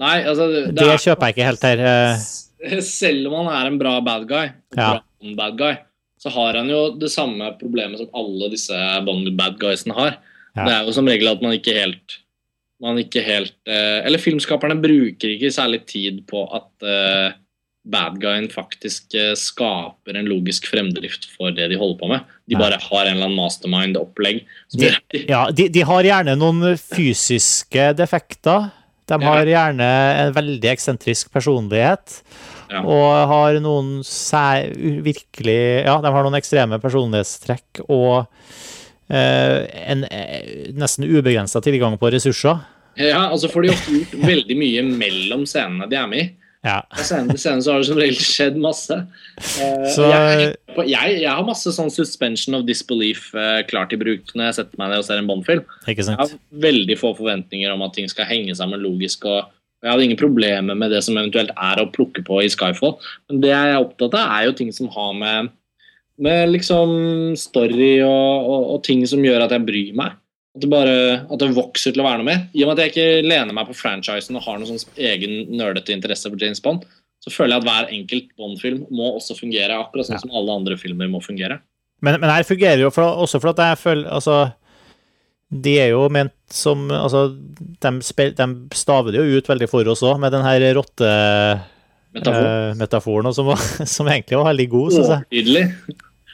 Nei, altså det,
Det
er,
kjøper jeg ikke helt her. eh. *laughs*
Selv om han er en bra bad guy,
Ja.
bra bad guy, så har han jo det samme problemet som alle disse Bond-bad guysene har.
Ja.
Det er jo som regel at man ikke helt man ikke helt eh, Eller filmskaperne bruker ikke særlig tid på at eh, bad guyen faktisk skaper en logisk fremdrift for det de holder på med. De bare har en eller annen mastermind-opplegg.
de- ja, de, de har gjerne noen fysiske defekter. De har gjerne en veldig eksentrisk personlighet.
Ja.
Og har noen sær, virkelig Ja, de har noen ekstreme personlighetstrekk og eh, en eh, nesten ubegrensa tilgang på ressurser.
Ja, altså får de ofte gjort veldig mye mellom scenene de er med i.
Ja.
Senere, til har det som regel skjedd masse. Uh,
Så
jeg, jeg, jeg har masse sånn suspension of disbelief uh, klart i bruk når jeg setter meg ned og ser en Bond-film. Jeg har veldig få forventninger om at ting skal henge sammen logisk. og og Jeg hadde ingen problemer med det som eventuelt er å plukke på i Skyfall. Men det jeg er opptatt av, er jo ting som har med, med liksom story og, og, og ting som gjør at jeg bryr meg. At det bare at det vokser til å være noe mer. I og med at jeg ikke lener meg på franchisen og har noen sånn egen nerdete interesse for James Bond, så føler jeg at hver enkelt Bond-film må også fungere akkurat sånn
Ja.
som alle andre filmer må fungere.
Men, men her fungerer jo for, også for at jeg føler Altså, de er jo ment som Altså, de, spil, de staver det jo ut veldig for oss òg, med den her
Metafor.
rotte-metaforen, som, var- *laughs* som egentlig var veldig god, syns jeg.
Tydelig.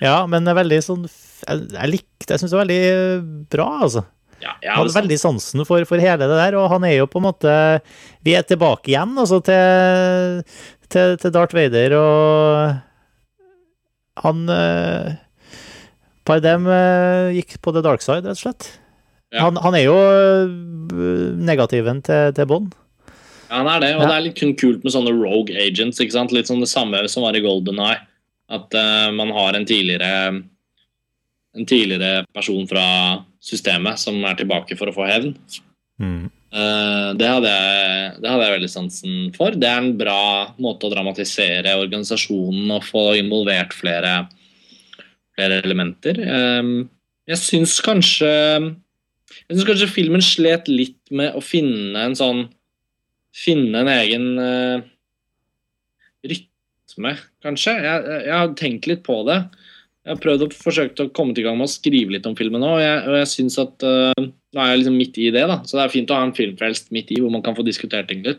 Ja, men det er veldig sånn Jeg, jeg likte Jeg syns det var veldig bra, altså.
Ja, jeg hadde
veldig sansen for, for hele det der, og han er jo på en måte Vi er tilbake igjen, altså, til, til, til Darth Vader, og han uh, Pardem uh, gikk på the dark side, rett og slett.
Ja.
Han, han er jo eh, negativen til, til Bond.
Ja, han er det, og
Ja.
det er litt kun kult med sånne rogue agents. ikke sant? Litt sånn det samme som var i Golden Eye. At uh, man har en tidligere en tidligere person fra systemet som er tilbake for å få hevn. Eh, det, hadde jeg, det hadde jeg veldig sansen for. Det er en bra måte å dramatisere organisasjonen og få involvert flere, flere elementer. Uh, jeg syns kanskje Jeg syns kanskje filmen slet litt med å finne en sånn Finne en egen eh, rytme, kanskje. Jeg, jeg, har tenkt litt på det. Jeg har prøvd å forsøkt å komme til gang med å skrive litt om filmen nå, og jeg, og jeg synes at eh, Nå er jeg liksom midt i det, da, så det er fint å ha en filmfrelst midt i, hvor man kan få diskutert ting litt.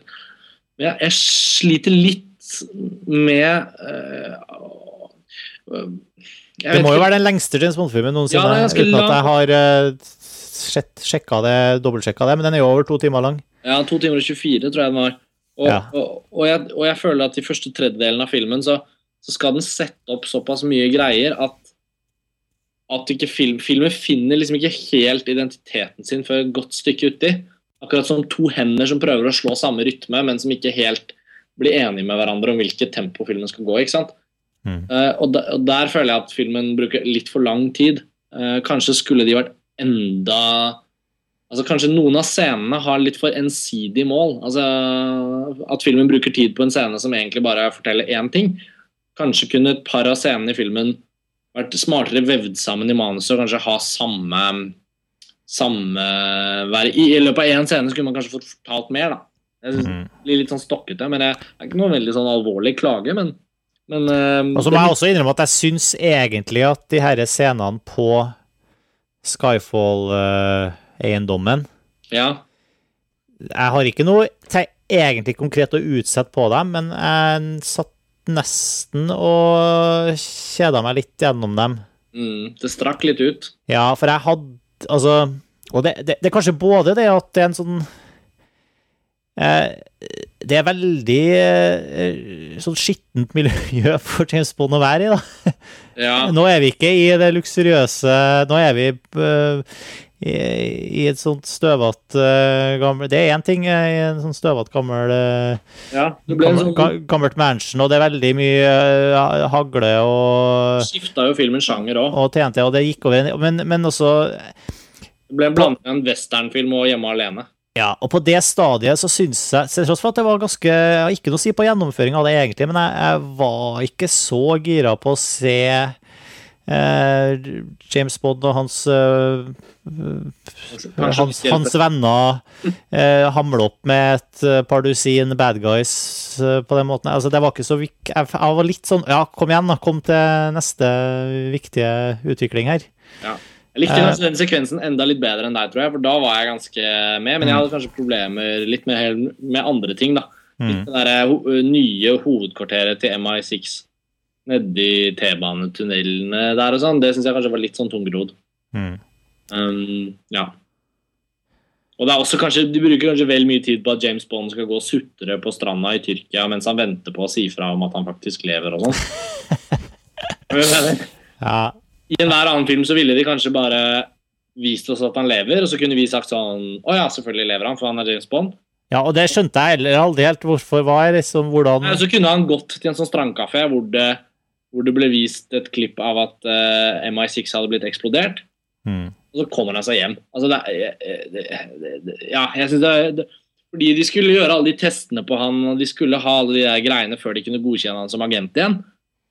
Men jeg, jeg sliter litt med uh, uh,
Det må jo være den lengste James Bond-filmen noensinne,
Ja,
uten at jeg har uh, sjekka det, dobbeltsjekka det, men den er jo over to timer lang.
Ja, to timer og 24, tror jeg den var. Og,
Ja.
og, og, jeg, og jeg føler at i første tredjedelen av filmen så, så skal den sette opp såpass mye greier at at ikke film, filmen finner liksom ikke helt identiteten sin før et godt stykke uti. Akkurat som to hender som prøver å slå samme rytme, men som ikke helt blir enige med hverandre om hvilket tempo filmen skal gå. ikke sant?
Mm.
Uh, og, der, og der føler jeg at filmen bruker litt for lang tid. Uh, kanskje skulle de vært enda Altså Kanskje noen av scenene har litt for ensidig mål. Altså At filmen bruker tid på en scene som egentlig bare forteller én ting. Kanskje kunne et par av scenene i filmen vært smartere vevd sammen i manuset og kanskje ha samme samme være, i, I løpet av én scene skulle man kanskje fått fortalt mer. da Jeg. Det blir litt sånn stokkete, men det er ikke noe veldig sånn alvorlig klage. Men, men eh,
Og så må jeg også innrømme at jeg syns egentlig at de her scenene på Skyfall-eiendommen
Ja,
Jeg har ikke noe egentlig konkret å utsette på dem, men jeg satt nesten og kjeda meg litt gjennom dem.
Mm, det strakk litt ut.
Ja, for jeg hadde Altså Og det, det, det er kanskje både det at det er en sånn eh, Det er veldig eh, sånn skittent miljø *laughs* for James Bond å være i, da.
Ja.
Nå er vi ikke i det luksuriøse Nå er vi eh, i, i et sånt støvete uh, gammel Det er én ting uh, i en sånn støvete gammel uh,
ja.
Gammel,
sånn
ga- gammelt mansion, og det er veldig mye uh, hagle og,
Skifta jo filmen sjanger òg.
og TNT, og det gikk over Men, men også
Det ble blanding en westernfilm og Hjemme alene.
Ja, og på det stadiet så syns jeg Til tross for at det var ganske Jeg har ikke noe å si på gjennomføring av det, egentlig, men jeg, jeg var ikke så gira på å se James Bond og hans eh, hans, hans venner eh, hamle opp med et eh, par dusin bad guys eh, på den måten. Altså, det var ikke så vik... Jeg, var litt sånn Ja, kom igjen, da. Kom til neste viktige utvikling her.
Jeg likte
Eh.
den sekvensen enda litt bedre enn deg, tror jeg, for da var jeg ganske med. Men jeg hadde kanskje problemer litt med, med andre ting, da. Litt
Mm.
det der, nye hovedkvarteret til MI6 nedi T-banetunnelene der og sånn, det syns jeg kanskje var litt sånn tungrodd.
Mm.
Um, ja. Og det er også kanskje, De bruker kanskje vel mye tid på at James Bond skal gå og sutre på stranda i Tyrkia mens han venter på å si fra om at han faktisk lever og sånn. *laughs* Jeg
Ja.
I enhver annen film så ville de kanskje bare vist oss at han lever, og så kunne vi sagt sånn Å ja, selvfølgelig lever han, for han er James Bond.
ja, og det skjønte jeg heller aldri helt. Hvorfor var liksom hvordan
ja, så kunne han gått til en sånn strandkafé hvor det, hvor det ble vist et klipp av at uh, MI6 hadde blitt eksplodert.
Mm.
Og så kommer han seg hjem. Altså, det, er- det, det, det, ja, jeg synes det, er- Fordi de skulle gjøre alle de testene på han, og de skulle ha alle de der greiene før de kunne godkjenne han som agent igjen.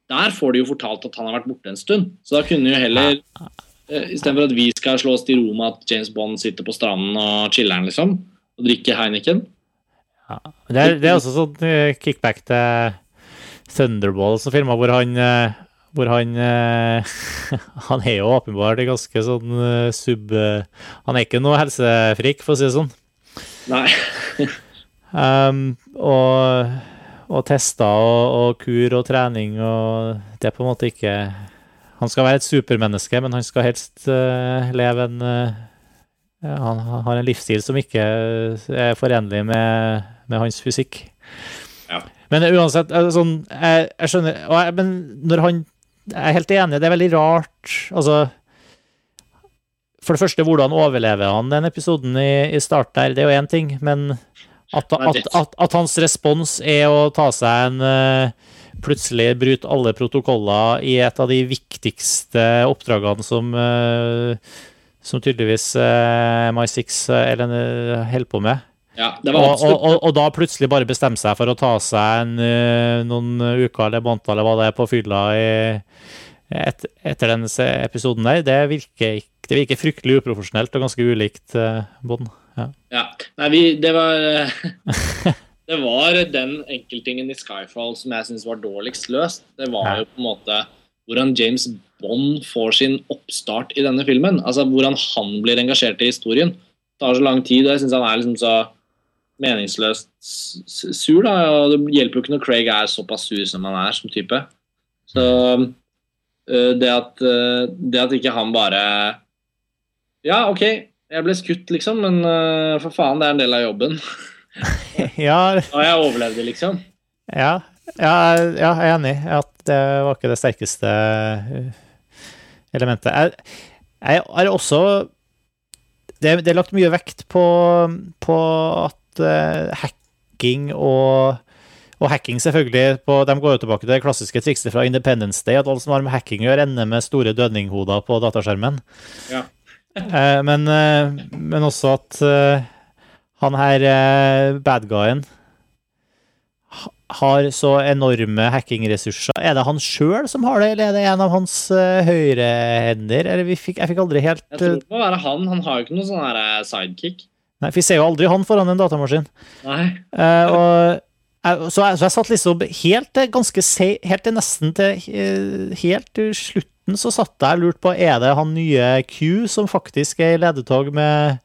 Der får de jo fortalt at han har vært borte en stund. Så da kunne jo heller eh, Istedenfor at vi skal slå oss til ro med at James Bond sitter på stranden og chiller'n, liksom, og drikker Heineken
Det er, det er også sånn eh, kickback til Thunderball som filma hvor han eh, hvor han eh, *laughs* Han er jo åpenbart ganske sånn eh, sub... Han er ikke noe helsefrik, for å si det sånn.
Nei. *laughs*
Um, og, og tester og, og kur og trening og Det er på en måte ikke Han skal være et supermenneske, men han skal helst uh, leve en uh, Han har en livsstil som ikke er forenlig med, med hans fysikk.
Ja.
Men uansett, eh, sånn Jeg, jeg skjønner jeg, Men når han Jeg er helt enig, det er veldig rart. Altså For det første, hvordan overlever han den episoden i, i starten der? Det er jo én ting, men at, at, at, at hans respons er å ta seg en uh, Plutselig bryte alle protokoller i et av de viktigste oppdragene som uh, Som tydeligvis MI6 eh, eller, eh, holder på med.
Ja, det var
Og, og, og, da plutselig bare bestemme seg for å ta seg en, eh, noen uker eller måneder eller hva det er på fylla i, et, etter den episoden der, det virker, det virker fryktelig uprofesjonelt og ganske ulikt uh, Bond. Ja.
Ja. Nei, vi, det var *laughs* Det var den enkelttingen i Skyfall som jeg syns var dårligst løst. Det var
Ja.
jo på en måte hvordan James Bond får sin oppstart i denne filmen. Altså hvordan han blir engasjert i historien. Det tar så lang tid, og jeg syns han er liksom så meningsløst sur. da, og Det hjelper jo ikke når Craig er såpass sur som han er som type. Så øh, det at, øh, det at ikke han bare Ja, OK, jeg ble skutt, liksom, men øh, for faen, det er en del av jobben. *laughs*
Ja,
Og jeg overlevde, liksom.
ja, ja, ja, jeg er enig i at det var ikke det sterkeste eh, elementet. Jeg, jeg har også det, det er lagt mye vekt på, på at eh, hacking og og hacking, selvfølgelig. På, de går jo tilbake til det klassiske trikset fra Independence Day, at alt som har med hacking å gjøre, ender med store dødninghoder på dataskjermen.
Ja.
Eh, men, eh, men også at han her bad guyen har så enorme hackingressurser. Er det han sjøl som har det, eller er det en av hans uh, høyrehender? Eller vi fikk, jeg fikk aldri helt
Jeg tror det må være han. Han har jo ikke noen sånn sidekick.
Nei, for vi ser jo aldri han foran en datamaskin.
Nei.
Eh, og så, jeg, så jeg satt liksom helt ganske Helt til nesten til eh, Helt til slutten så satt jeg og lurte på Er det han nye Q som faktisk er i ledetog med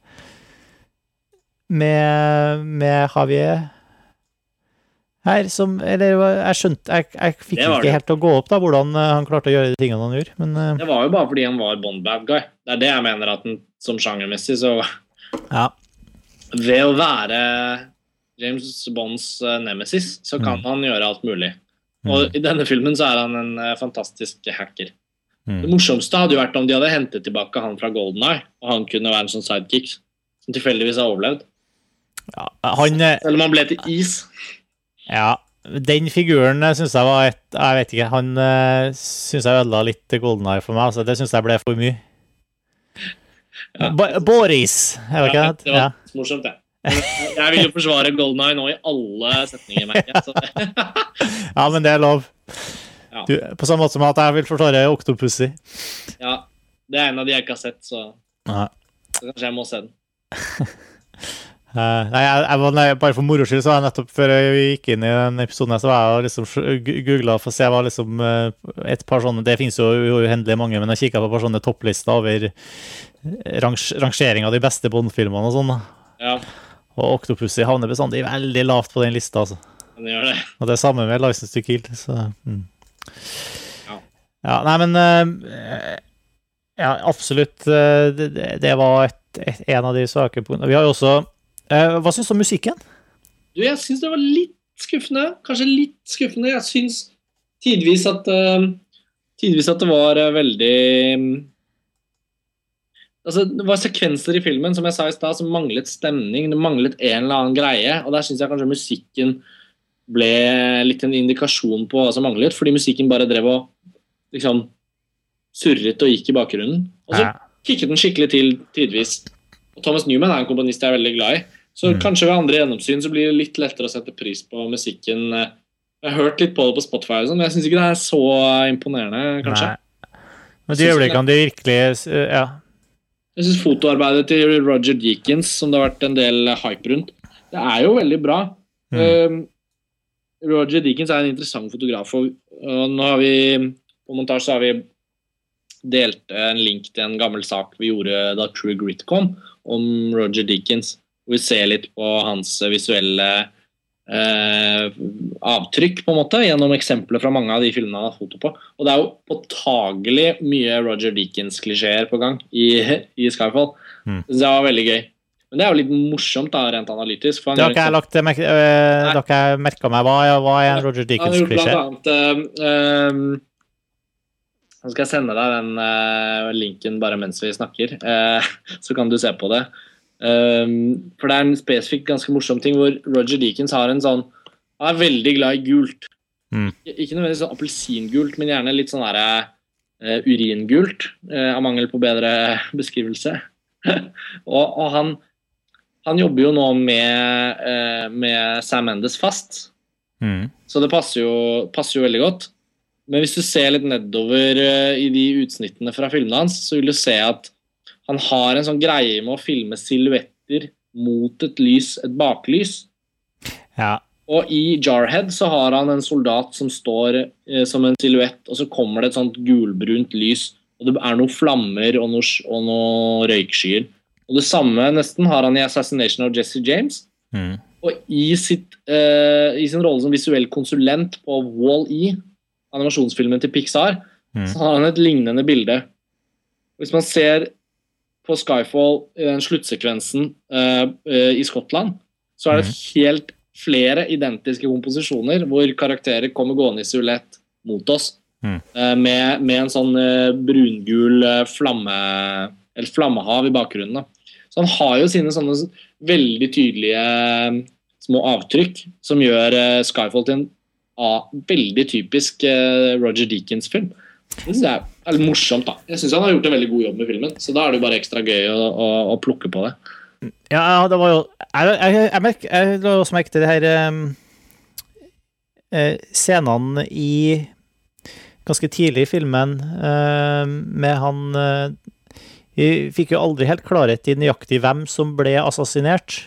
med, med Javier her, som Eller jeg skjønte Jeg, jeg fikk ikke
det.
helt til å gå opp, da, hvordan eh, han klarte å gjøre de tingene han gjorde, men uh,
Det var jo bare fordi han var Bond-bad guy. Det er det jeg mener at den, som sjangermessig, så
ja.
Ved å være James Bonds eh, nemesis, så kan
Mm.
han gjøre alt mulig. Og i denne filmen så er han en eh, fantastisk hacker. Det
Mm.
morsomste hadde jo vært om de hadde hentet tilbake han fra Golden Eye, og han kunne være en sånn sidekick som tilfeldigvis har overlevd.
ja. Han eh,
Selv om han ble til is.
Ja, den figuren syns jeg var et Jeg vet ikke, han syns jeg ødela litt Golden Eye for meg. Altså, det syns jeg ble for mye.
Ja.
Boris, er det ikke
Ja,
det?
det var morsomt, det. Jeg vil jo forsvare Golden Eye nå i alle setninger, merker jeg. *laughs*
Ja, men det er lov.
Ja.
Du, på samme måte som at jeg vil forsvare Octopussy.
ja, det er en av de jeg ikke har sett, så,
Ja.
så kanskje jeg må se den.
uh, *laughs* nei, jeg, jeg nei, bare for moro skyld, så var jeg nettopp før vi gikk inn i den episoden, så var jeg liksom googla for å se hva liksom eh, et par sånne Det finnes jo uhendelig mange, men jeg kikka på et par sånne topplister over rangering av de beste Bond-filmene og sånn.
Ja,
Og Octopussy havner bestandig veldig lavt på den lista. altså.
den gjør det.
Og det er samme med License to Kill. Så, mm.
Ja.
ja, nei, men uh, Ja, absolutt. Uh, Det, det- var et, et, en av de svake punktene. Vi har jo også uh, Hva syns du om musikken?
Du, jeg syns det var litt skuffende. Kanskje litt skuffende. Jeg syns tidvis at Tidvis at det var veldig mm, Altså, Det var sekvenser i filmen som jeg sa i sted, som manglet stemning. Det manglet en eller annen greie. Og der syns jeg kanskje musikken ble litt en indikasjon på hva som manglet. Fordi musikken bare drev og liksom surret og gikk i bakgrunnen. Og så kikket den skikkelig til tidvis. Og Thomas Newman er en komponist jeg er veldig glad i. Så
Mm.
kanskje ved andre gjennomsyn så blir det litt lettere å sette pris på musikken. Jeg har hørt litt på det på Spotify, sånn, men jeg syns ikke det er så imponerende, kanskje.
Nei. Men de øyeblikkene de virkelig Ja.
Jeg syns fotoarbeidet til Roger Deakins, som det har vært en del hype rundt, det er jo veldig bra.
Mm.
Um, Roger Deakins er en interessant fotograf, og, og nå har vi på montasje så har vi delt en link til en gammel sak vi gjorde da True Grit kom, om Roger Deakins. Hvor vi ser litt på hans visuelle eh, avtrykk, på en måte, gjennom eksempler fra mange av de filmene han har foto på. Og det er jo påtagelig mye Roger Deakins-klisjeer på gang i, *laughs* i Skyfall.
Mm.
Så det var veldig gøy. Men det er jo litt morsomt da, rent analytisk. For han
Det har ikke jeg
en
lagt merke øh, merka meg. Hva hva er en Roger
han gjort
Dickens-klisjé?
blant annet eh, Nå skal jeg sende deg den uh, linken bare mens vi snakker, uh, *laughs* så kan du se på det. Eh, for det er en spesifikk ganske morsom ting hvor Roger Deakins har en sånn Han er veldig glad i gult.
Mm.
Ikke nødvendigvis sånn appelsingult, men gjerne litt sånn derre uh, uringult, uh, av mangel på bedre beskrivelse. *laughs* og, og han, han jobber jo nå med, uh, med Sam Mendes fast.
Mm.
Så det passer jo, passer jo veldig godt. Men hvis du ser litt nedover i de utsnittene fra filmene hans, så vil du se at han har en sånn greie med å filme silhuetter mot et lys, et baklys.
Ja.
Og i Jarhead så har han en soldat som står eh, som en silhuett, og så kommer det et sånt gulbrunt lys, og det er noen flammer og noen, og noe røykskyer. Og det samme nesten har han i 'Assassination of Jesse James'.
Mm.
Og i, sitt, eh, i sin rolle som visuell konsulent på Wall-E, animasjonsfilmen til Pixar,
Mm.
så har han et lignende bilde. Hvis man ser på Skyfall i den sluttsekvensen uh, uh, i Skottland, så er det helt flere identiske komposisjoner hvor karakterer kommer gående i silhuett mot oss.
Mm.
eh, med, med en sånn eh, brungul eh, flamme, eller flammehav i bakgrunnen. Da. Så han har jo sine sånne veldig tydelige eh, små avtrykk som gjør eh, Skyfall til en veldig typisk eh, Roger Deakins-film. Det synes jeg er litt morsomt. da. Jeg syns han har gjort en veldig god jobb med filmen, så da er det jo bare ekstra gøy å, å, å plukke på det.
Ja, det var jo Jeg, jeg, jeg, jeg la også merke til det her um, eh, Scenene i Ganske tidlig i filmen eh, med han eh, Vi fikk jo aldri helt klarhet i nøyaktig hvem som ble assassinert.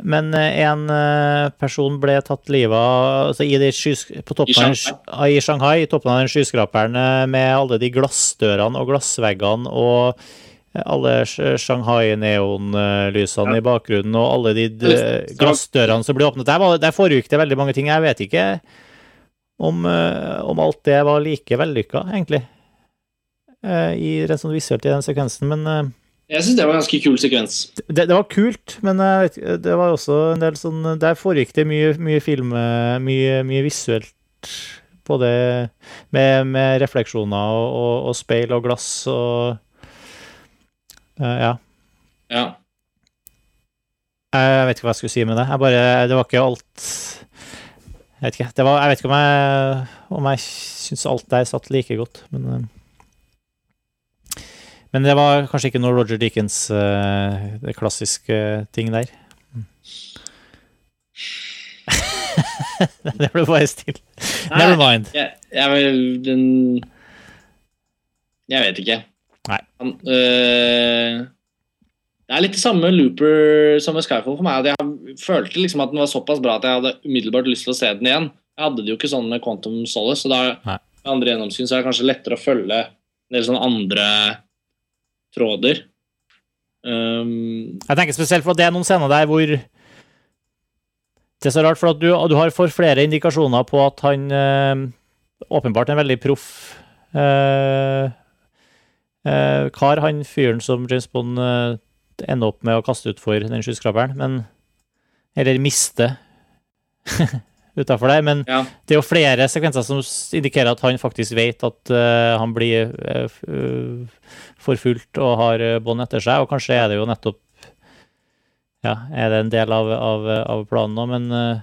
Men eh, en eh, person ble tatt livet av altså i på toppen
I
ah, i Shanghai, i toppen av den skyskraperen eh, med alle de glassdørene og glassveggene og alle Shanghai-neonlysene i bakgrunnen og alle de glassdørene som ble åpnet. Der, var, der foregikk det veldig mange ting. Jeg vet ikke om, eh, om alt det var like vellykka, egentlig, eh, i, rent sånn visuelt i den sekvensen. Men eh,
Jeg syns det var en ganske kul sekvens.
det, det var kult, men ikke, det var også en del sånn Der foregikk det mye, mye film, eh, mye, mye visuelt. Både med, med refleksjoner og, og, og speil og glass og eh, Ja.
Ja.
Jeg vet ikke hva jeg skulle si med det. Jeg bare, det var ikke alt Jeg vet ikke, det var, jeg vet ikke om jeg, om jeg syns alt der satt like godt, men eh, Men det var kanskje ikke noe Roger Deakins, uh, det klassiske ting der. Mm. *laughs* det ble bare stille. Never mind.
Jeg, jeg den Jeg vet ikke.
Nei.
Han, øh, det er litt det samme Looper som med Skyfall for meg. Jeg følte liksom at den var såpass bra at jeg hadde umiddelbart lyst til å se den igjen. Jeg hadde det jo ikke sånn med Quantum Solace, så da med andre gjennomsyn så er det kanskje lettere å følge en del sånne andre tråder. Um,
Jeg tenker spesielt for at det er noen scener der hvor Det er så rart, for at du, du har for flere indikasjoner på at han øh, åpenbart er en veldig proff øh, øh, kar, han fyren som James Bond ender opp med å kaste utfor den skyskraperen, men Eller miste *laughs* utafor der. Men
ja.
det er jo flere sekvenser som indikerer at han faktisk vet at uh, han blir uh, forfulgt og har bånd etter seg, og kanskje er det jo nettopp Ja, er det en del av, av, av planen nå, men uh,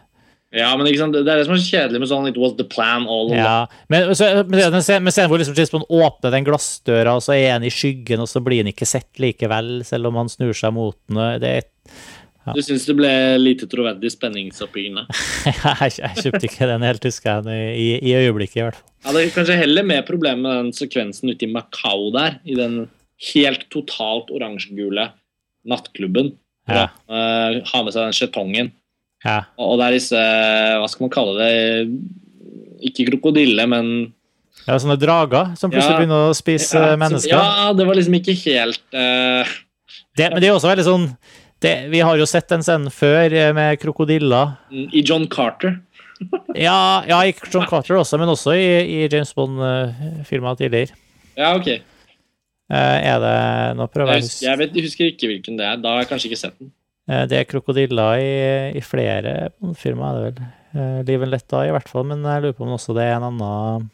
ja, men sant? det er det som er så kjedelig med sånn It was the plan all along.
Ja. Men, så, men, scenen- hvor liksom James åpner den glassdøra, og så er han i skyggen, og så blir han ikke sett likevel, selv om han snur seg mot den. Det er
Du syns det ble lite troverdig spenningsoppbyggende? *laughs*
jeg, jeg kjøpte ikke den helt, husker jeg, i, i øyeblikket, i hvert fall.
Jeg hadde kanskje heller mer problem med den sekvensen ute i Macau der, i den helt totalt oransjegule nattklubben.
Ja.
å eh, ha med seg den skjetongen.
Ja.
Og, og det er disse, hva skal man kalle det, ikke krokodille, men
er sånne drager som plutselig
Ja.
begynner å spise
ja,
mennesker.
Ja, det var liksom ikke helt uh...
Det, men det er også veldig sånn det, Vi har jo sett den scenen før eh, med krokodiller.
I John Carter. *laughs*
Ja, ja, i John Carter også, men også i, i James Bond-filmer tidligere.
Ja, ok.
Eh, Er det Nå prøver
Jeg
å
jeg, vet, jeg husker ikke hvilken det er. Da har jeg kanskje ikke sett den.
Eh, Det er krokodiller i, i flere Bond-filmer, er det vel. Eh, Letta i hvert fall, men jeg lurer på om også det er en annen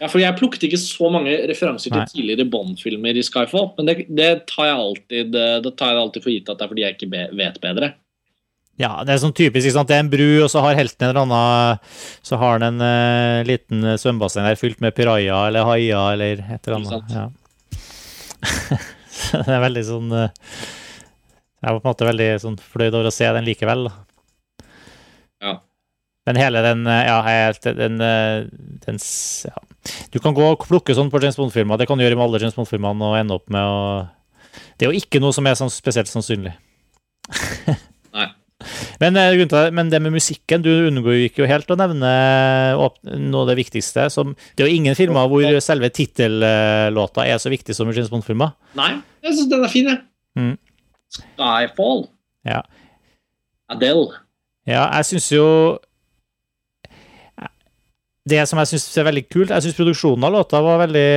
Ja, for Jeg plukket ikke så mange referanser til
Nei.
tidligere Bond-filmer i Skyfall, men det, det tar jeg alltid eh, Det tar jeg alltid for gitt at det er fordi jeg ikke be, vet bedre.
Ja, det er sånn typisk, ikke sant. Det er en bru, og så har helten en eller annen Så har han en uh, liten svømmebasseng der fylt med piraja eller haia eller et eller annet. Ja. *laughs* Det er veldig sånn uh, Jeg var på en måte veldig sånn fløyd over å se den likevel. da. Men hele den eh, Ja, helt den, eh, den ja. Du kan gå og plukke sånn på James Bond-filmer. Det kan du gjøre med alle James Bond-filmene og ende opp med å Det er jo ikke noe som er sånn spesielt sannsynlig. *laughs*
Nei.
Men, eh, men det med musikken, du unngikk jo helt å nevne noe av det viktigste. Som, det er jo ingen filmer hvor selve tittellåta er så viktig som i James Bond-filmer.
Nei, jeg syns den er fin, jeg.
Mm.
Skyfall.
Ja.
Adele.
Ja, jeg syns jo Det som jeg syns er veldig kult Jeg syns produksjonen av låta var veldig,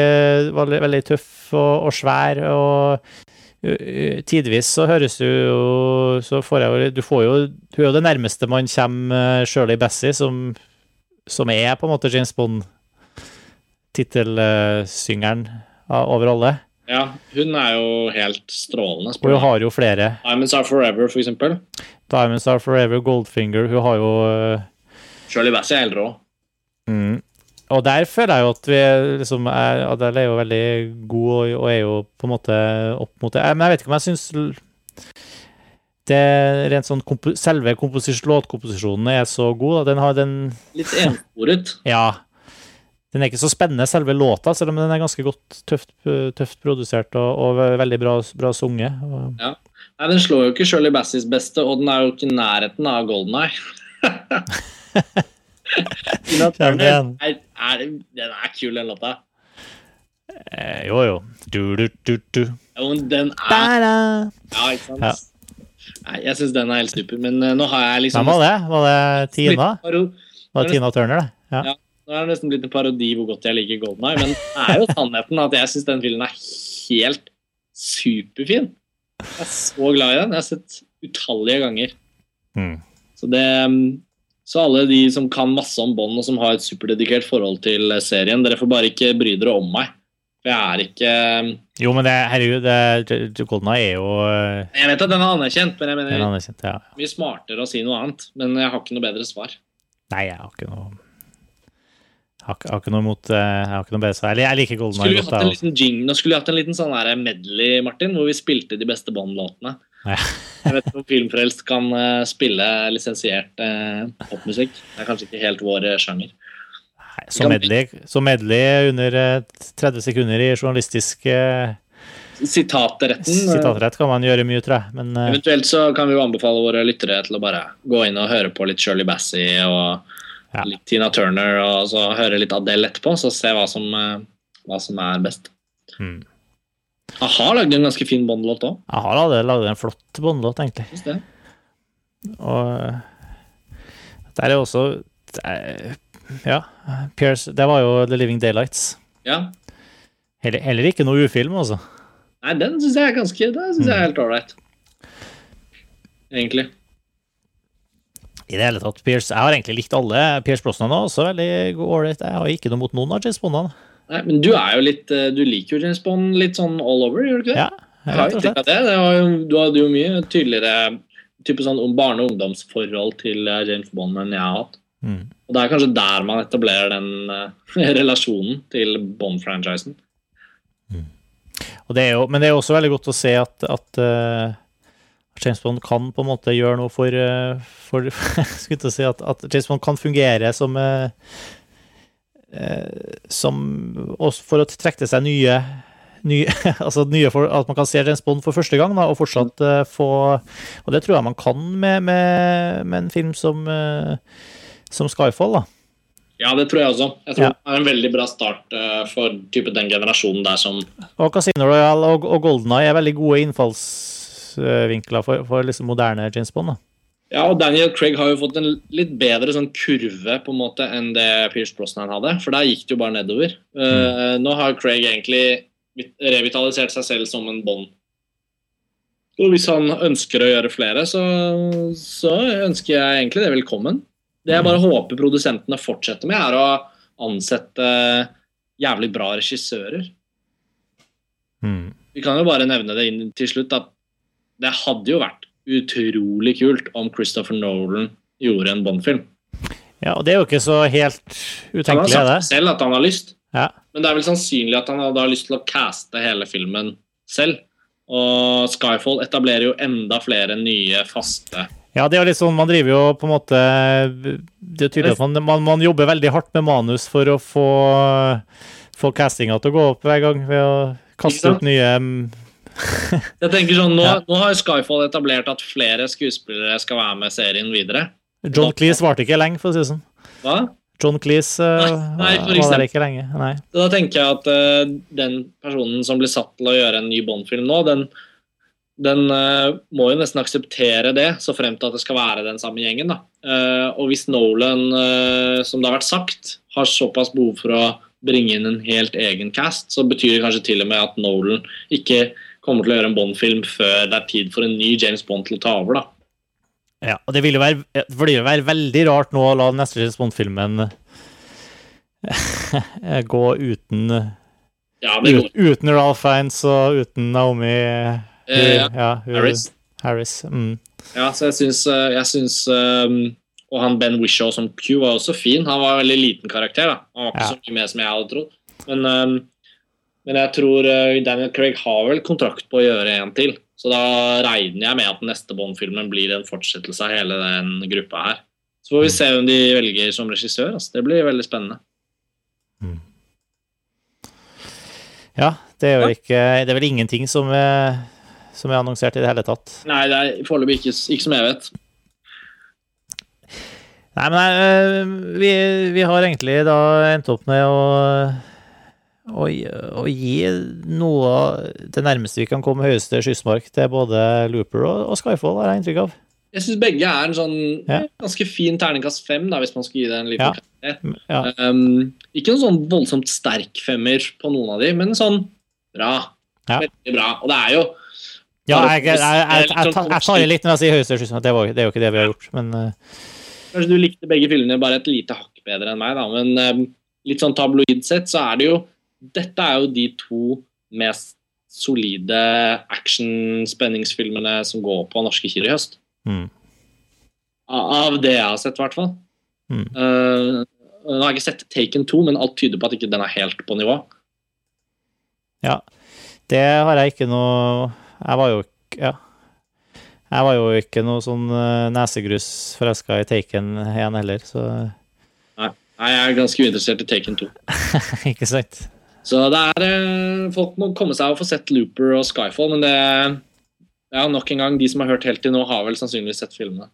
var veldig tøff og, og svær. og Tidvis så høres du jo Så får jeg Du får jo Hun er jo det nærmeste man kommer uh, Shirley Bassey, som, som er på en måte James Bond tittelsyngeren over alle.
Ja, hun er jo helt strålende. Spør
hun har jo flere.
Diamonds Are Forever, for eksempel.
Diamonds Are Forever, Goldfinger Hun har jo uh,
Shirley Bassey er helt rå.
Mm. Og der føler jeg jo at vi liksom er, Adele er jo veldig god og, og er jo på en måte opp mot det. Men jeg vet ikke om jeg syns det rent sånn kompo, Selve komposis, låtkomposisjonen er så god. da. Den har den
Litt ensporet. *laughs*
Ja. Den er ikke så spennende, selve låta, selv om den er ganske godt tøft, tøft produsert og, og veldig bra, bra sunget. Og,
Nei, Den slår jo ikke Shirley Bassies beste, og den er jo ikke i nærheten av Golden Eye. *laughs* Tina Turner er, er, den er kul, den låta.
eh, jo, jo. Du, du, du, du.
Jo, men den er Ja, ikke sant?
Ja.
Nei, jeg syns den er helt super, men eh, nå har jeg liksom
Hvem var det? Var det Tina? Var det Tina Turner, det? Ja.
Ja. Nå er det nesten blitt en parodi hvor godt jeg liker Golden Eye, men det er jo sannheten at jeg syns den filmen er helt superfin. Jeg er så glad i den. Jeg har sett utallige ganger.
Mm.
Så det så alle de som kan masse om Bond og som har et superdedikert forhold til serien, dere får bare ikke bry dere om meg. For jeg er ikke
Jo, men det, herregud, det, Golden Eye er jo eh,
Jeg vet at den er anerkjent, men jeg
en
mener
anerkjent, ja.
mye smartere å si noe annet. Men jeg har ikke noe bedre svar.
Nei, jeg har ikke noe jeg har, ikke- har ikke noe imot eh, Jeg har ikke noe bedre svar. Eller jeg liker Golden
Skulle
Eye
vi
godt,
hatt en liten jing, nå skulle vi hatt en liten sånn medley, Martin, hvor vi spilte de beste Bond-låtene.
Ja. *laughs*
Jeg vet ikke om Filmfrelst kan eh, spille lisensiert eh, popmusikk. Det er kanskje ikke helt vår eh, sjanger.
Nei, Så medley, så medley under eh, 30 sekunder i journalistisk eh,
Sitatretten. eh,
sitatrett kan man gjøre mye, tror jeg. Men eh,
Eventuelt så kan vi jo anbefale våre lyttere til å bare gå inn og høre på litt Shirley Bassey og
Ja.
litt Tina Turner, og så høre litt Adele etterpå, så se hva som, eh, hva som er best.
mm.
A-ha lagd en ganske fin båndlåt òg.
jeg har allerede laget en flott båndlåt, egentlig. Og eh, der er også det Ja, Pierce Det var jo The Living Daylights.
Ja.
Heller, heller ikke noe ufilm, altså.
Nei, den syns jeg er ganske Den synes jeg er helt ålreit. Egentlig.
I det hele tatt, Pierce Jeg har egentlig likt alle. Pierce Brosnan er også veldig ålreit. Jeg har ikke noe mot noen av James Bondene.
Nei, men du er jo litt eh, Du liker jo James Bond litt sånn all over, gjør du ikke det?
Ja, rett og slett.
det. det var jo, du hadde jo mye tydeligere type sånn om barne- og ungdomsforhold til eh, James Bond enn jeg har hatt.
Mm.
Og det er kanskje der man etablerer den uh, *laughs* relasjonen til Bond-franchisen.
Jo, men det er jo også veldig godt å se at, at uh, James Bond kan på en måte gjøre noe for, uh, for *laughs* Skulle til å si at, at James Bond kan fungere som eh, Som også for å trekke til seg nye nye, *laughs* altså nye for, At man kan se James Bond for første gang, da, og fortsatt uh, få Og det tror jeg man kan med, med, med en film som, uh, som Skyfall. da.
Ja, det tror jeg også. Jeg tror
Ja.
det er en veldig bra start uh, for den generasjonen der som
Og Casino Royale og, og Golden Eye er veldig gode innfallsvinkler for, for liksom moderne James Bond. da.
Ja, og Daniel Craig har jo fått en litt bedre sånn kurve på en måte enn det Pierce Brosnan hadde, for der gikk det jo bare nedover. Uh, nå har Craig egentlig revitalisert seg selv som en Bond. Og hvis han ønsker å gjøre flere, så, så ønsker jeg egentlig det velkommen. Det jeg bare håper produsentene fortsetter med, er å ansette jævlig bra regissører.
Mm.
Vi kan jo bare nevne det inn til slutt at det hadde jo vært utrolig kult om Christopher Nolan gjorde en Bond-film.
Ja, og det er jo ikke så helt utenkelig
Han har
det?
sagt selv at han har lyst,
Ja.
men det er vel sannsynlig at han hadde har lyst til å caste hele filmen selv. Og Skyfall etablerer jo enda flere nye faste
ja, det er litt sånn, man driver jo på en måte Det er tydelig at man, man, man jobber veldig hardt med manus for å få, få castinga til å gå opp hver gang ved å kaste ut nye *laughs*
Jeg tenker sånn, Nå,
Ja.
nå har Skyfall etablert at flere skuespillere skal være med serien videre.
John Cleese varte ikke lenge, for å si det sånn.
Hva?
John Cleese uh,
Nei, nei,
var der ikke lenge. Nei.
Da tenker jeg at uh, den personen som blir satt til å gjøre en ny Bond-film nå, den, den uh, må jo nesten akseptere det, så frem til at det skal være den samme gjengen. da. Og hvis Nolan, som det har vært sagt, har såpass behov for å bringe inn en helt egen cast, så betyr det kanskje til og med at Nolan ikke kommer til å gjøre en Bond-film før det er tid for en ny James Bond til å ta over. da.
Ja, og det vil jo være, det vil jo være veldig rart nå å la neste James Bond-filmen *laughs* gå uten
Ja, går.
Uten Ralph Fiennes og uten Naomi
Eh, ja,
ja,
Harris.
Harris. Mm.
Ja, så jeg syns, eh, jeg syns um, Og han Ben Wishaw som Q var også fin. Han var en veldig liten karakter. da. Han var ikke så mye med som jeg hadde trodd. Men, um, men jeg tror eh, Daniel Craig har vel kontrakt på å gjøre en til. Så da regner jeg med at neste Bond-filmen blir en fortsettelse av hele den gruppa her. Så får vi se hvem de velger som regissør. Altså. Det blir veldig spennende.
Ja, det er jo ikke Det er vel ingenting som er, som er annonsert i det hele tatt.
Nei, det er foreløpig ikke, ikke som jeg vet.
Nei, men nei, øh, vi, vi har egentlig da endt opp med å, å, å gi noe det nærmeste vi kan komme høyeste skyssmark til både Looper og, og Skyfall, har jeg inntrykk av.
Jeg syns begge er en sånn
Ja.
ganske fin terningkast fem, da, hvis man skulle gi det en liten
Ja. Ja.
Um, ikke noen sånn voldsomt sterk femmer på noen av de, men sånn bra. Veldig bra. Og det er jo
Ja, jeg, jeg, jeg, jeg, tar- i litt når jeg sier høyeste skyssmark, det, var- det er jo ikke det vi har gjort, men uh...
Kanskje du likte begge fyllene bare et lite hakk bedre enn meg, da, men um, litt sånn tabloid sett så er det jo Dette er jo de to mest solide action-spenningsfilmene som går på norske kinoer i høst.
mm,
Av det jeg har sett, i hvert fall.
Mm.
Uh, nå har jeg ikke sett Taken 2, men alt tyder på at ikke den er helt på nivå.
Ja. Det har jeg ikke noe Jeg var jo Ja. Jeg var jo ikke noe sånn eh, nesegrus forelska i Taken 1 heller, så
Nei, jeg er ganske uinteressert i Taken 2. *laughs*
Ikke sant?
Så det er eh, Folk må komme seg og få sett Looper og Skyfall, men det Ja, nok en gang, de som har hørt helt til nå, har vel sannsynligvis sett filmene.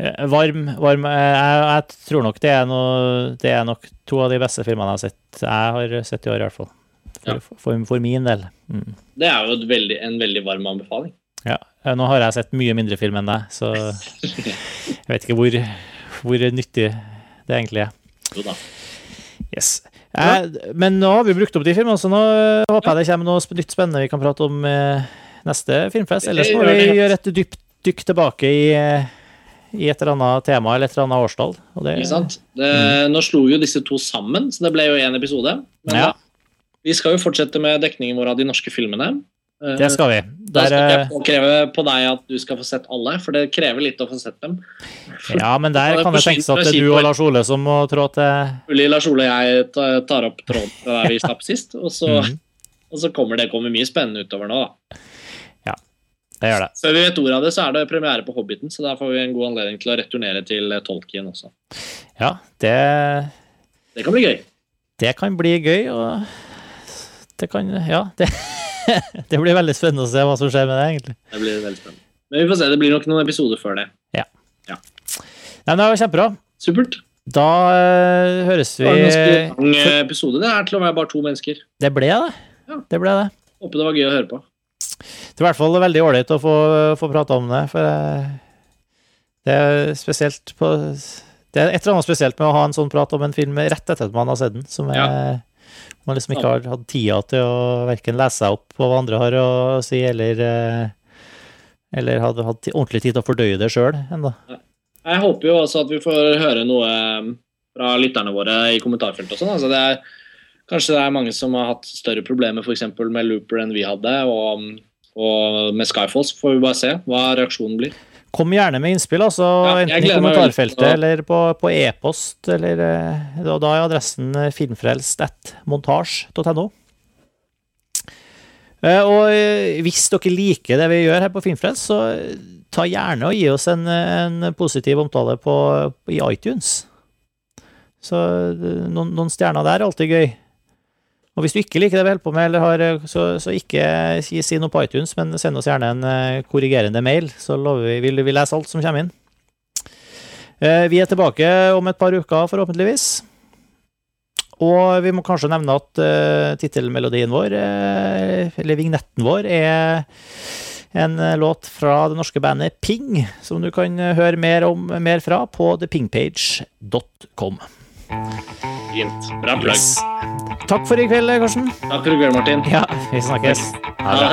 Eh, Varm, varm eh, jeg, jeg tror nok det er noe Det er nok to av de beste filmene jeg har sett. Jeg har sett i år, i hvert fall. For,
Ja.
for, for min del. Mm.
Det er jo veldig, en veldig varm anbefaling.
Ja. Nå har jeg sett mye mindre film enn deg, så *laughs* jeg vet ikke hvor, hvor nyttig det egentlig er.
Jo da.
Yes. Eh, men nå har vi brukt opp de filmene, så nå eh, håper jeg det kommer noe nytt spennende vi kan prate om eh, neste filmfest. Ellers må vi gjøre et dypt dykk tilbake i, i et eller annet tema eller et eller annet årstall. Det?
Det, Nå slo jo disse to sammen, så det ble jo én episode. Men
Ja.
da, vi skal jo fortsette med dekningen vår av de norske filmene. Eh,
det skal vi.
Da skal ikke
eh,
jeg påkreve på deg at du skal få sett alle, for det krever litt å få sett dem.
ja, men der *laughs* kan det tenkes at det er du og Lars Ole som må trå til
Mulig Lars Ole og jeg tar opp tråden der vi *laughs* slapp sist, og så,
mm.
og så kommer det kommer mye spennende utover nå. da.
Det gjør det.
Før vi vet ordet av det, så er det premiere på Hobbiten, så der får vi en god anledning til å returnere til eh, Tolkien også.
Ja, det,
Det kan bli gøy.
det kan bli gøy, og det kan Ja, det, *laughs* *laughs* det blir veldig spennende å se hva som skjer med det, egentlig.
Det blir veldig spennende. Men vi får se, det blir nok noen episoder før det. Ja.
Nei, men det var kjempebra.
Supert.
Da eh, høres
Det var en ganske
vi
lang eh, episode. Det er til å være bare to mennesker.
Det ble det.
Ja.
Det ble det.
Håper det var gøy å høre på.
Det er i hvert fall veldig ålreit å få, få prate om det, for eh, det er spesielt på Det er et eller annet spesielt med å ha en sånn prat om en film rett etter at man har sett den, som er, man liksom ikke har hatt tida til å verken lese seg opp på hva andre har å si, eller eh, eller hadde hatt ordentlig tid til å fordøye det sjøl ennå.
Jeg håper jo også at vi får høre noe eh, fra lytterne våre i kommentarfeltet og sånn. Altså det er, kanskje det er mange som har hatt større problemer eksempel med Looper enn vi hadde, og, og med Skyfalls får vi bare se hva reaksjonen blir.
Kom gjerne med innspill, altså,
Ja,
enten i kommentarfeltet
ja.
eller på, på e-post. eller eh, Da da er adressen eh, filmfrelst.montasj.no. Eh, Og hvis dere liker det vi gjør her på Filmfrelst, så ta gjerne og gi oss en, en positiv omtale på, i iTunes. Så noen, noen stjerner der er alltid gøy. Og hvis du ikke liker det vi holder på med, har, eh, så, så ikke si, si noe på iTunes, men send oss gjerne en eh, korrigerende mail, så lover vi, vil vi lese alt som kommer inn. Eh, Vi er tilbake om et par uker, forhåpentligvis. Og vi må kanskje nevne at uh, tittelmelodien vår, eller vignetten vår, er en låt fra det norske bandet Ping, som du kan høre mer, om, mer fra på thepingpage.com.
Fint. Bra plugg.
Yes. Takk for i kveld, Karsten.
Takk for i kveld, Martin.
Ja, vi snakkes.
Ha det.